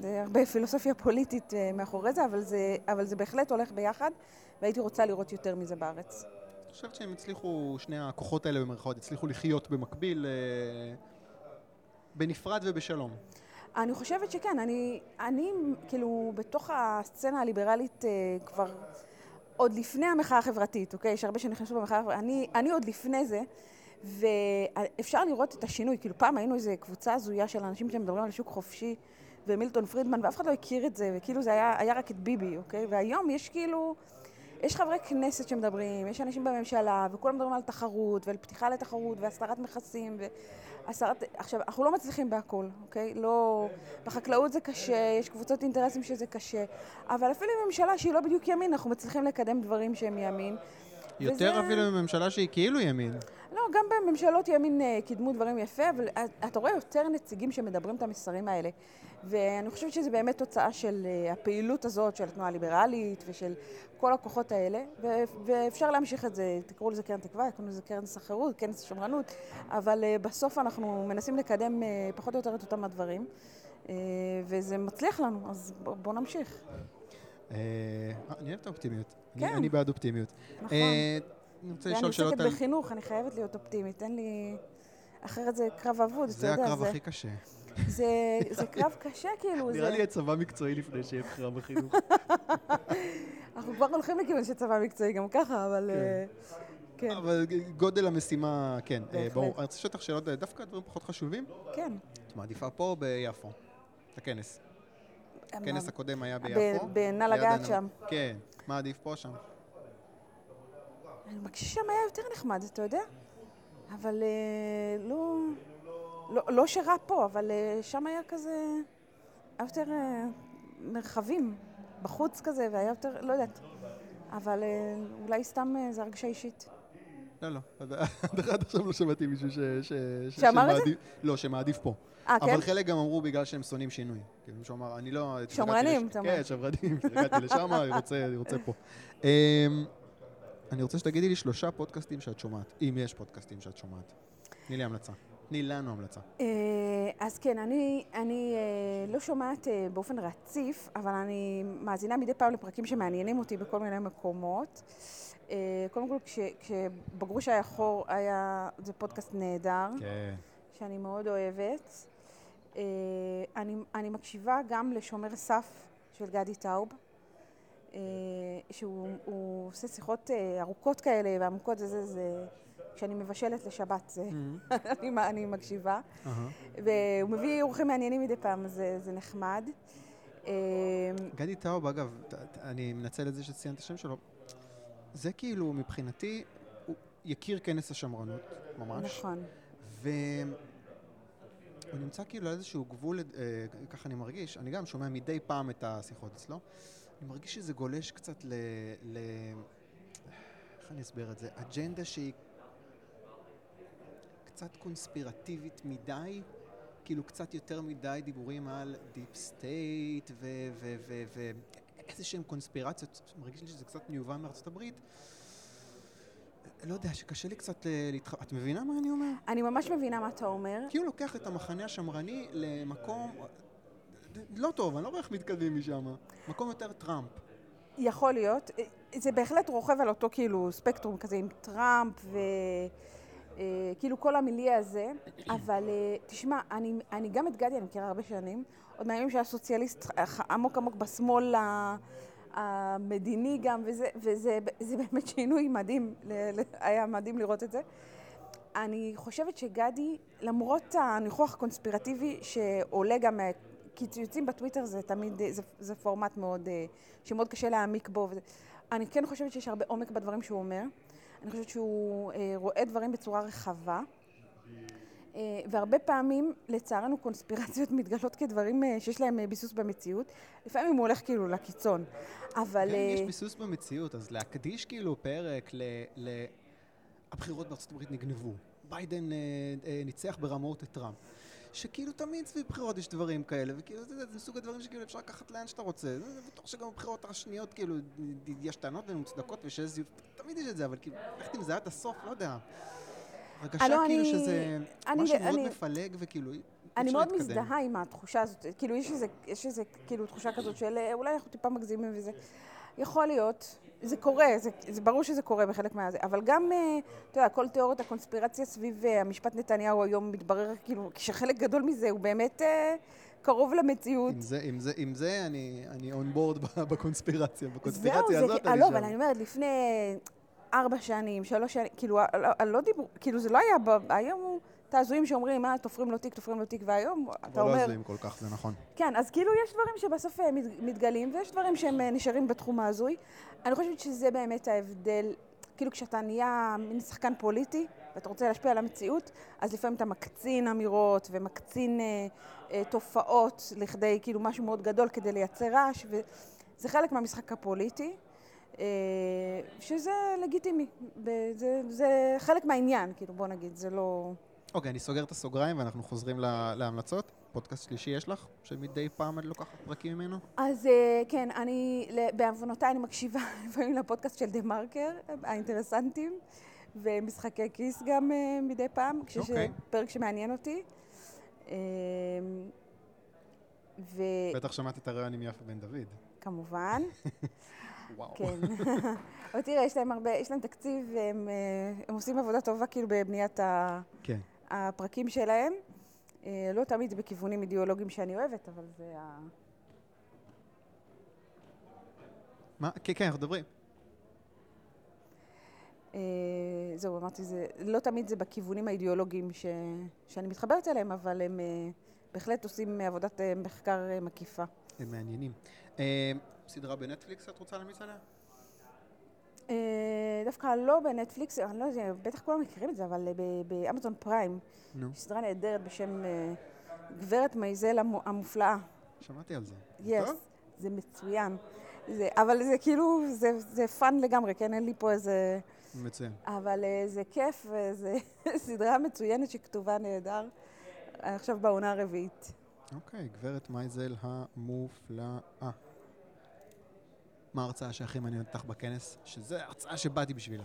זה הרבה פילוסופיה פוליטית אה, מאחורי זה אבל, זה, אבל זה בהחלט הולך ביחד, והייתי רוצה לראות יותר מזה בארץ. אני חושבת שהם הצליחו, שני הכוחות האלה במרכאות, הצליחו לחיות במקביל, אה, בנפרד ובשלום. אני חושבת שכן, אני, אני כאילו בתוך הסצנה הליברלית אה, כבר עוד לפני המחאה החברתית, אוקיי? יש הרבה שנכנסו במחאה החברתית, אני, אני עוד לפני זה, ואפשר לראות את השינוי, כאילו פעם היינו איזו קבוצה הזויה של אנשים שמדברים על שוק חופשי ומילטון פרידמן, ואף אחד לא הכיר את זה, וכאילו זה היה, היה רק את ביבי, אוקיי? והיום יש כאילו... יש חברי כנסת שמדברים, יש אנשים בממשלה, וכולם מדברים על תחרות, ועל פתיחה לתחרות, והסרת מכסים, והסרת... עכשיו, אנחנו לא מצליחים בהכל, אוקיי? לא... בחקלאות זה קשה, יש קבוצות אינטרסים שזה קשה, אבל אפילו עם ממשלה שהיא לא בדיוק ימין, אנחנו מצליחים לקדם דברים שהם ימין. יותר וזה- אפילו מממשלה שהיא כאילו ימין. לא, גם בממשלות ימין אה, קידמו דברים יפה, אבל את- אתה רואה יותר נציגים שמדברים את המסרים האלה. ואני חושבת שזה באמת תוצאה של אה, הפעילות הזאת של התנועה הליברלית ושל כל הכוחות האלה, ו- ואפשר להמשיך את זה, תקראו לזה קרן תקווה, תקראו לזה קרן סחרות, כנס שמרנות, אבל אה, בסוף אנחנו מנסים לקדם אה, פחות או יותר את אותם הדברים, וזה מצליח לנו, אז בואו נמשיך. אני אוהב את האופטימיות. אני- כן. אני בעד אופטימיות. נכון. אני רוצה לשאול שאלות עוסקת על... בחינוך, אני חייבת להיות אופטימית, אין לי... אחרת זה קרב אבוד, אתה זה יודע. הקרב זה- הכי קשה. זה, זה קרב קשה, כאילו. נראה זה... לי הצבא מקצועי לפני שיהיה בחירה בחינוך. אנחנו כבר הולכים לכיוון של צבא מקצועי גם ככה, אבל... אה, כן, אבל גודל המשימה, כן, אה. ברור. אני רוצה לשאול אותך שאלות, אה, דווקא דברים פחות חשובים. כן. את מעדיפה פה או ביפו? את הכנס. הכנס הקודם היה ביפו. ליד לגעת. שם. כן. מה עדיף פה או שם? אני מרגישה ששם היה יותר נחמד, אתה יודע? אבל לא... לא, לא שרע פה, אבל אה, שם היה כזה... היה יותר אה, מרחבים בחוץ כזה, והיה יותר... לא יודעת. אבל אה, אולי סתם זו הרגשה אישית. לא, לא. עד עכשיו לא שמעתי מישהו ש... ש- ש- שאמר את זה? לא, שמעדיף פה. אה, כן? אבל חלק גם אמרו בגלל שהם שונאים שינוי. כאילו מישהו אמר, אני לא... שמרנים, אתה אומר. כן, שמרנים, הגעתי לשם, אני רוצה- אני רוצה פה. אמ, אני רוצה שתגידי לי שלושה פודקאסטים שאת שומעת, אם יש פודקאסטים שאת שומעת. תני לי המלצה. תני לנו המלצה. אה, אז כן, אני, אני אה, לא שומעת אה, באופן רציף, אבל אני מאזינה מדי פעם לפרקים שמעניינים אותי בכל מיני מקומות. קודם כל, כש, כשבגרוש היה חור, היה, זה פודקאסט נהדר, כן. שאני מאוד אוהבת. אני, אני מקשיבה גם לשומר סף של גדי טאוב, שהוא הוא עושה שיחות ארוכות כאלה ועמוקות, זה, זה, זה, כשאני מבשלת לשבת, זה, אני, אני מקשיבה. אהה. והוא מביא אורחים מעניינים מדי פעם, זה, זה נחמד. אה, גדי טאוב, אגב, אני מנצל את זה שציינת את השם שלו. זה כאילו, מבחינתי, הוא- יקיר כנס השמרנות, ממש. נכון. והוא נמצא כאילו על איזשהו גבול, אה, ככה אני מרגיש, אני גם שומע מדי פעם את השיחות אצלו, אני מרגיש שזה גולש קצת ל... ל... איך אני אסביר את זה? אג'נדה שהיא קצת קונספירטיבית מדי, כאילו קצת יותר מדי דיבורים על deep state ואיזה שהם קונספירציות, מרגיש לי שזה קצת מיובא מארצות הברית. לא יודע, שקשה לי קצת אה, להתח... את מבינה מה אני אומר? אני ממש מבינה מה אתה אומר. כי הוא לוקח את המחנה השמרני למקום לא טוב, אני לא רואה איך מתקדמים משם. מקום יותר טראמפ. יכול להיות. זה בהחלט רוכב על אותו כאילו ספקטרום כזה עם טראמפ ו... אה, כאילו כל המיליה הזה, אבל אה, תשמע, אני, אני גם את גדי אני מכירה הרבה שנים, עוד מהימים שהיה סוציאליסט עמוק עמוק בשמאל המדיני גם, וזה, וזה זה באמת שינוי מדהים, היה מדהים לראות את זה. אני חושבת שגדי, למרות הניחוח הקונספירטיבי שעולה גם קיצוצים בטוויטר זה תמיד, זה, זה פורמט מאוד, אה, שמאוד קשה להעמיק בו. אני כן חושבת שיש הרבה עומק בדברים שהוא אומר. אני חושבת שהוא אה, רואה דברים בצורה רחבה. אה, והרבה פעמים, לצערנו, קונספירציות מתגלות כדברים אה, שיש להם ביסוס במציאות. לפעמים הוא הולך כאילו לקיצון, אבל... כן, יש ביסוס במציאות, אז להקדיש כאילו פרק ל... ל... הבחירות בארצות הברית נגנבו. ביידן ניצח ברמאות את טראמפ. שכאילו תמיד סביב בחירות יש דברים כאלה, וכאילו זה, זה, זה מסוג הדברים שכאילו אפשר לקחת לאן שאתה רוצה. זה בטוח שגם בבחירות השניות כאילו יש טענות והן מוצדקות ושיש זיוף, תמיד יש את זה, אבל כאילו, ללכת עם זה עד הסוף, לא יודע. הרגשה לא, כאילו אני, שזה אני, משהו אני, מאוד אני, מפלג וכאילו אני מאוד מזדהה עם התחושה הזאת, כאילו יש איזה, יש איזה כאילו תחושה כזאת של אה, אולי אנחנו טיפה מגזימים וזה. יכול להיות, זה קורה, זה, זה ברור שזה קורה בחלק מה... אבל גם, אה, אתה יודע, כל תיאוריות הקונספירציה סביב אה, המשפט נתניהו היום מתברר כאילו, שחלק גדול מזה הוא באמת אה, קרוב למציאות. עם זה, עם זה, עם זה אני, אני on board בקונספירציה, בקונספירציה זהו, הזאת זה, אני לא, שם. אבל אני אומרת, לפני ארבע שנים, שלוש שנים, כאילו, לא, לא דיברו, כאילו זה לא היה, היום הוא... את ההזויים שאומרים, אה, תופרים לו תיק, תופרים לו תיק, והיום אתה אומר... לא הזויים כל כך, זה נכון. כן, אז כאילו יש דברים שבסוף אה, מתגלים, ויש דברים שהם אה, נשארים בתחום ההזוי. אני חושבת שזה באמת ההבדל, כאילו כשאתה נהיה מין שחקן פוליטי, ואתה רוצה להשפיע על המציאות, אז לפעמים אתה מקצין אמירות ומקצין אה, אה, תופעות לכדי כאילו משהו מאוד גדול כדי לייצר רעש, וזה חלק מהמשחק הפוליטי. שזה לגיטימי, זה, זה חלק מהעניין, כאילו בוא נגיד, זה לא... אוקיי, אני סוגר את הסוגריים ואנחנו חוזרים לה, להמלצות. פודקאסט שלישי יש לך, שמדי פעם את לוקחת פרקים ממנו? אז כן, אני, בעוונותיי אני מקשיבה לפעמים לפודקאסט של דה מרקר, האינטרסנטים, ומשחקי כיס גם מדי פעם, כשיש אוקיי. פרק שמעניין אותי. ו... בטח שמעת את הרעיון עם יפה בן דוד. כמובן. וואו. כן. אבל תראה, יש להם הרבה, יש להם תקציב, והם הם עושים עבודה טובה כאילו בבניית ה... כן. הפרקים שלהם. לא תמיד בכיוונים אידיאולוגיים שאני אוהבת, אבל זה ה... מה? כן, כן, אנחנו מדברים. זהו, אמרתי, זה, לא תמיד זה בכיוונים האידיאולוגיים ש, שאני מתחברת אליהם, אבל הם בהחלט עושים עבודת מחקר מקיפה. הם מעניינים. סדרה בנטפליקס, את רוצה להמליץ עליה? דווקא לא בנטפליקס, אני לא יודעת, בטח כולם מכירים את זה, אבל ב Amazon Prime, נו. סדרה נהדרת בשם גברת מייזל המופלאה. שמעתי על זה. yes, טוב? זה מצוין. זה, אבל זה כאילו, זה, זה fun לגמרי, כן? אין לי פה איזה... מצוין. אבל זה כיף, וזו סדרה מצוינת שכתובה נהדר, עכשיו בעונה הרביעית. אוקיי, גברת מייזל המופלאה. מה ההרצאה שהכי מעניינת אותך בכנס? שזו ההרצאה שבאתי בשבילה.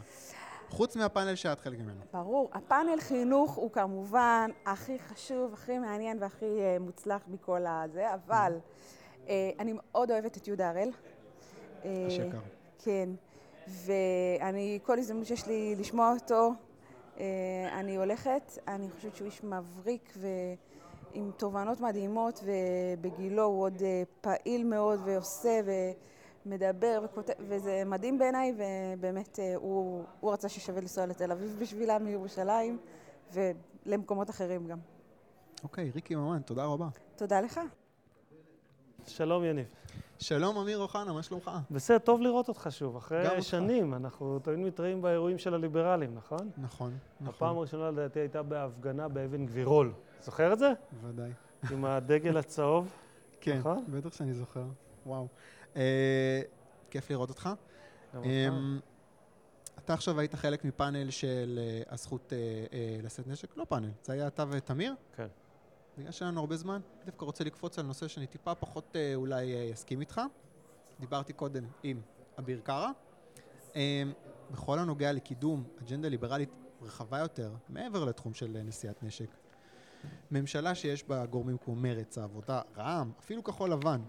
חוץ מהפאנל שאת חלק ממנו. ברור. הפאנל חינוך הוא כמובן הכי חשוב, הכי מעניין והכי uh, מוצלח מכל הזה, אבל uh, אני מאוד אוהבת את יהודה הראל. איש יקר. כן. ואני, כל הזדמנות שיש לי לשמוע אותו, uh, אני הולכת. אני חושבת שהוא איש מבריק ועם תובנות מדהימות, ובגילו הוא עוד פעיל מאוד ועושה ו... מדבר וכותב, וזה מדהים בעיניי, ובאמת הוא, הוא רצה ששווה לנסוע לתל אביב בשבילה מירושלים, ולמקומות אחרים גם. אוקיי, ריקי ממן, תודה רבה. תודה לך. שלום יניב. שלום, אמיר אוחנה, מה שלומך? בסדר, טוב לראות אותך שוב. אחרי אותך. שנים, אנחנו תמיד מתראים באירועים של הליברלים, נכון? נכון, הפעם נכון, הראשונה לדעתי הייתה בהפגנה באבן גבירול. זוכר את זה? ודאי. עם הדגל הצהוב. כן, נכון? בטח שאני זוכר. וואו. אה, כיף לראות אותך. אמ, אתה עכשיו היית חלק מפאנל של אה, הזכות אה, לשאת נשק? לא פאנל, זה היה אתה ותמיר? כן. בגלל שאין לנו הרבה זמן, דווקא רוצה לקפוץ על נושא שאני טיפה פחות אולי אסכים איתך. דיברתי קודם עם אביר קארה. אמ, בכל הנוגע לקידום אג'נדה ליברלית רחבה יותר, מעבר לתחום של נשיאת נשק. ממשלה שיש בה גורמים כמו מרצ, העבודה, רע"מ, אפילו כחול לבן.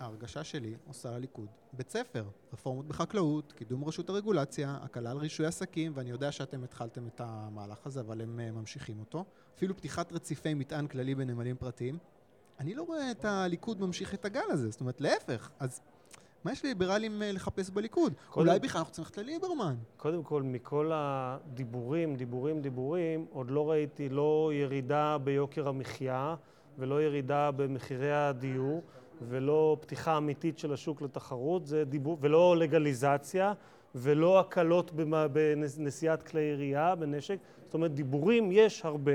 ההרגשה שלי עושה לליכוד בית ספר, רפורמות בחקלאות, קידום רשות הרגולציה, הקלה על רישוי עסקים, ואני יודע שאתם התחלתם את המהלך הזה, אבל הם אה, ממשיכים אותו. אפילו פתיחת רציפי מטען כללי בנמלים פרטיים. אני לא רואה את הליכוד ממשיך את הגל הזה, זאת אומרת, להפך. אז מה יש ליברלים אה, לחפש בליכוד? קודם- אולי בכלל אנחנו צריכים ללכת לליברמן. קודם כל, מכל הדיבורים, דיבורים, דיבורים, עוד לא ראיתי לא ירידה ביוקר המחיה ולא ירידה במחירי הדיור ולא פתיחה אמיתית של השוק לתחרות, זה דיבור, ולא לגליזציה ולא הקלות בנשיאת כלי ירייה, בנשק. זאת אומרת, דיבורים יש הרבה,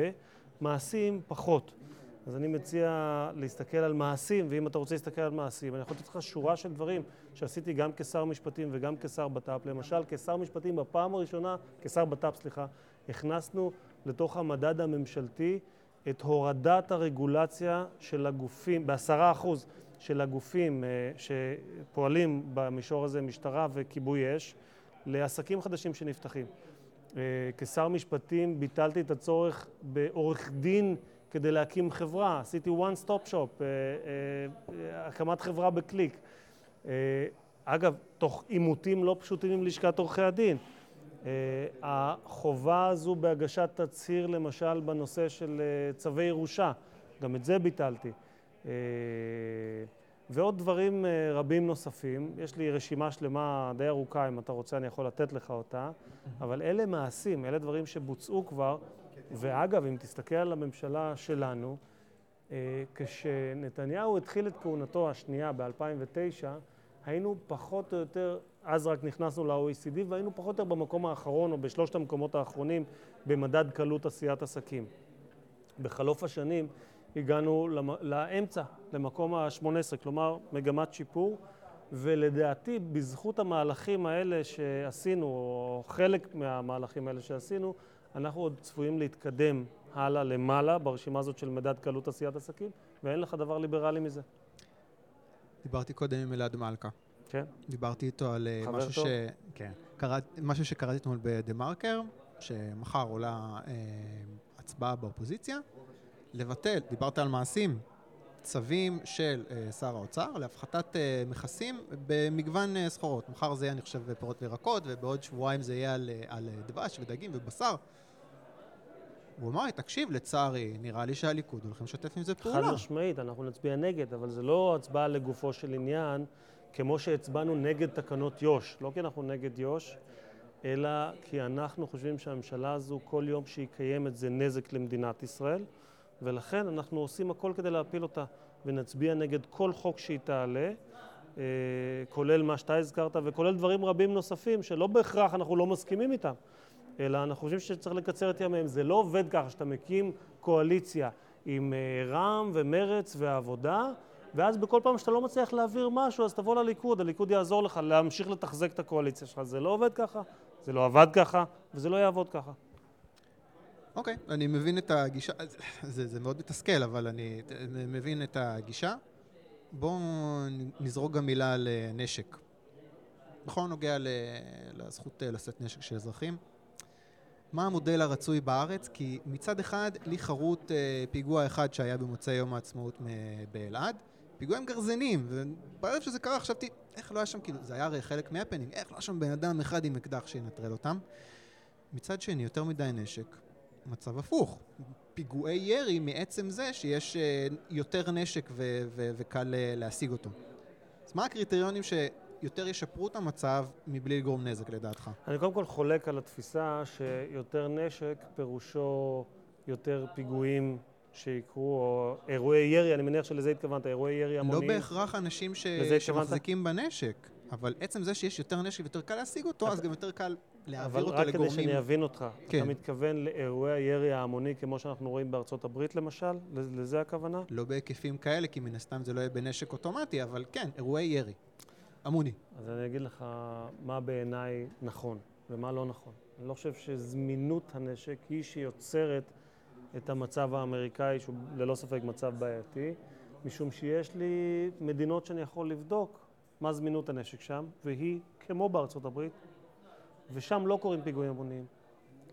מעשים פחות. אז אני מציע להסתכל על מעשים, ואם אתה רוצה להסתכל על מעשים, אני יכול לתת לך שורה של דברים שעשיתי גם כשר משפטים וגם כשר בט"פ. למשל, כשר משפטים בפעם הראשונה, כשר בט"פ, סליחה, הכנסנו לתוך המדד הממשלתי את הורדת הרגולציה של הגופים, בעשרה אחוז של הגופים אה, שפועלים במישור הזה, משטרה וכיבוי אש, לעסקים חדשים שנפתחים. אה, כשר משפטים ביטלתי את הצורך בעורך דין כדי להקים חברה, עשיתי one stop shop, אה, הקמת חברה בקליק. אגב, תוך עימותים לא פשוטים עם לשכת עורכי הדין. החובה הזו בהגשת תצהיר, למשל, בנושא של צווי ירושה, גם את זה ביטלתי. אה, ועוד דברים אה, רבים נוספים. יש לי רשימה שלמה די ארוכה, אם אתה רוצה אני יכול לתת לך אותה, אבל אלה מעשים, אלה דברים שבוצעו כבר, ואגב, אם תסתכל על הממשלה שלנו, אה, כשנתניהו התחיל את כהונתו השנייה ב-2009, היינו פחות או יותר, אז רק נכנסנו ל-OECD, והיינו פחות או יותר במקום האחרון, או בשלושת המקומות האחרונים, במדד קלות עשיית עסקים. בחלוף השנים הגענו לאמצע, למקום ה-18, כלומר מגמת שיפור, ולדעתי בזכות המהלכים האלה שעשינו, או חלק מהמהלכים האלה שעשינו, אנחנו עוד צפויים להתקדם הלאה למעלה ברשימה הזאת של מדד קלות עשיית עסקים, ואין לך דבר ליברלי מזה. דיברתי קודם עם אלעד מלכה. כן? דיברתי איתו על אה, משהו טוב? ש... כן. קראת, משהו שקראתי אתמול בדה מרקר, שמחר עולה אה, הצבעה באופוזיציה, לבטל, דיברת על מעשים, צווים של אה, שר האוצר להפחתת אה, מכסים במגוון אה, סחורות. מחר זה יהיה, אני חושב, פירות וירקות, ובעוד שבועיים זה יהיה על, אה, על דבש ודגים ובשר. הוא אמר לי, תקשיב, לצערי, נראה לי שהליכוד הולכים לשתף עם זה חד פעולה. משמעית, אנחנו נצביע נגד, אבל זה לא הצבעה לגופו של עניין, כמו שהצבענו נגד תקנות יו"ש. לא כי אנחנו נגד יו"ש, אלא כי אנחנו חושבים שהממשלה הזו, כל יום שהיא קיימת זה נזק למדינת ישראל, ולכן אנחנו עושים הכל כדי להפיל אותה, ונצביע נגד כל חוק שהיא תעלה, אה, כולל מה שאתה הזכרת, וכולל דברים רבים נוספים, שלא בהכרח אנחנו לא מסכימים איתם. אלא אנחנו חושבים שצריך לקצר את ימיהם. זה לא עובד ככה שאתה מקים קואליציה עם אה, רע"מ ומרץ והעבודה, ואז בכל פעם שאתה לא מצליח להעביר משהו, אז תבוא לליכוד, הליכוד יעזור לך להמשיך לתחזק את הקואליציה שלך. זה לא עובד ככה, זה לא עבד ככה, וזה לא יעבוד ככה. אוקיי, אני מבין את הגישה, זה, זה מאוד מתסכל, אבל אני מבין את הגישה. בואו נזרוק גם מילה על אה, נשק. בכל הנוגע לזכות אה, לשאת נשק של אזרחים. מה המודל הרצוי בארץ? כי מצד אחד, לי חרוט אה, פיגוע אחד שהיה במוצאי יום העצמאות באלעד. פיגוע עם גרזנים, ובערב שזה קרה חשבתי, איך לא היה שם, כאילו, זה היה הרי חלק מהפנינג, איך לא היה שם בן אדם אחד עם אקדח שינטרל אותם? מצד שני, יותר מדי נשק, מצב הפוך. פיגועי ירי מעצם זה שיש אה, יותר נשק ו- ו- וקל אה, להשיג אותו. אז מה הקריטריונים שיותר ישפרו את המצב מבלי לגרום נזק לדעתך? אני קודם כל חולק על התפיסה שיותר נשק פירושו יותר פיגועים שיקרו, או אירועי ירי, אני מניח שלזה התכוונת, אירועי ירי לא המוניים. בהכרח אנשים ש... שמחזיקים בנשק, אבל עצם זה שיש יותר נשק ויותר קל להשיג אותו, אז גם יותר קל להעביר אבל אותו רק כדי לגורמים. שאני אבין אותך, כן. אתה מתכוון לאירועי הירי ההמוני כמו שאנחנו רואים בארצות הברית למשל? לז- לזה הכוונה? לא בהיקפים כאלה, כי מן הסתם זה לא יהיה בנשק אוטומטי, אבל כן, אירועי ירי. המוני. אז אני אגיד לך מה בעיניי נכון ומה לא נכון. אני לא חושב שזמינות הנשק היא שיוצרת את המצב האמריקאי, שהוא ללא ספק מצב בעייתי, משום שיש לי מדינות שאני יכול לבדוק מה זמינות הנשק שם, והיא כמו בארצות הברית, ושם לא קורים פיגועים המוניים.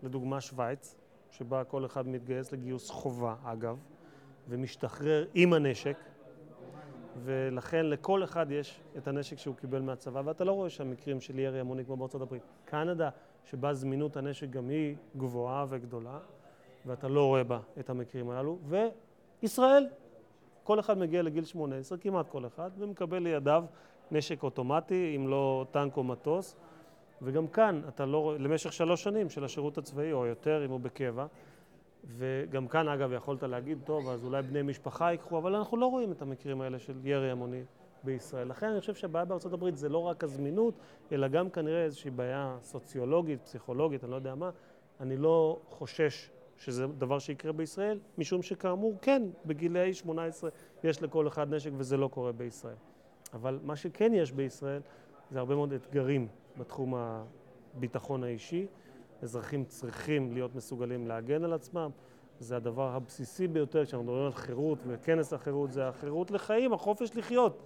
לדוגמה שווייץ, שבה כל אחד מתגייס לגיוס חובה, אגב, ומשתחרר עם הנשק, ולכן לכל אחד יש את הנשק שהוא קיבל מהצבא, ואתה לא רואה שם מקרים של ירי המוני כמו בארצות הברית. קנדה, שבה זמינות הנשק גם היא גבוהה וגדולה, ואתה לא רואה בה את המקרים הללו, וישראל, כל אחד מגיע לגיל 18, כמעט כל אחד, ומקבל לידיו נשק אוטומטי, אם לא טנק או מטוס, וגם כאן אתה לא למשך שלוש שנים של השירות הצבאי, או יותר אם הוא בקבע, וגם כאן, אגב, יכולת להגיד, טוב, אז אולי בני משפחה ייקחו, אבל אנחנו לא רואים את המקרים האלה של ירי המוני בישראל. לכן אני חושב שהבעיה בארצות הברית זה לא רק הזמינות, אלא גם כנראה איזושהי בעיה סוציולוגית, פסיכולוגית, אני לא יודע מה. אני לא חושש שזה דבר שיקרה בישראל, משום שכאמור, כן, בגילאי 18 יש לכל אחד נשק וזה לא קורה בישראל. אבל מה שכן יש בישראל זה הרבה מאוד אתגרים בתחום הביטחון האישי. אזרחים צריכים להיות מסוגלים להגן על עצמם. זה הדבר הבסיסי ביותר כשאנחנו מדברים על חירות, וכנס החירות זה החירות לחיים, החופש לחיות.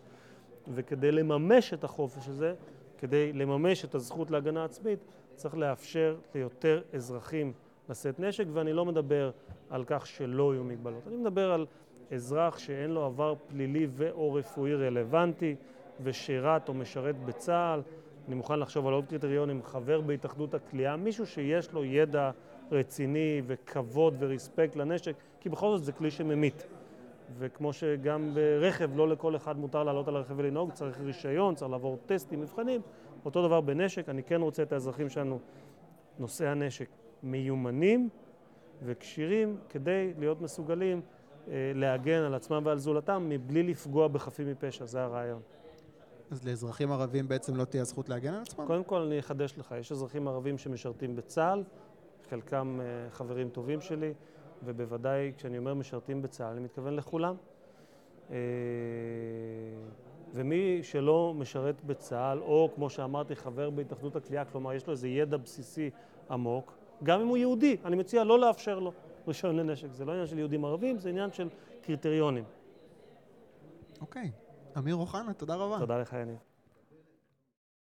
וכדי לממש את החופש הזה, כדי לממש את הזכות להגנה עצמית, צריך לאפשר ליותר אזרחים לשאת נשק, ואני לא מדבר על כך שלא יהיו מגבלות. אני מדבר על אזרח שאין לו עבר פלילי ו/או רפואי רלוונטי, ושירת או משרת בצה"ל. אני מוכן לחשוב על עוד קריטריונים, חבר בהתאחדות הכליאה, מישהו שיש לו ידע רציני וכבוד ורספקט לנשק, כי בכל זאת זה כלי שממית. וכמו שגם ברכב, לא לכל אחד מותר לעלות על הרכב ולנהוג, צריך רישיון, צריך לעבור טסטים, מבחנים. אותו דבר בנשק, אני כן רוצה את האזרחים שלנו, נושאי הנשק, מיומנים וכשירים כדי להיות מסוגלים להגן על עצמם ועל זולתם מבלי לפגוע בחפים מפשע, זה הרעיון. אז לאזרחים ערבים בעצם לא תהיה זכות להגן על עצמם? קודם כל אני אחדש לך, יש אזרחים ערבים שמשרתים בצה"ל, חלקם אה, חברים טובים שלי, ובוודאי כשאני אומר משרתים בצה"ל, אני מתכוון לכולם. אה, ומי שלא משרת בצה"ל, או כמו שאמרתי, חבר בהתאחדות הכליאה, כלומר יש לו איזה ידע בסיסי עמוק, גם אם הוא יהודי, אני מציע לא לאפשר לו רישיון לנשק. זה לא עניין של יהודים ערבים, זה עניין של קריטריונים. אוקיי. אמיר אוחנה, תודה רבה. תודה לך, יניב.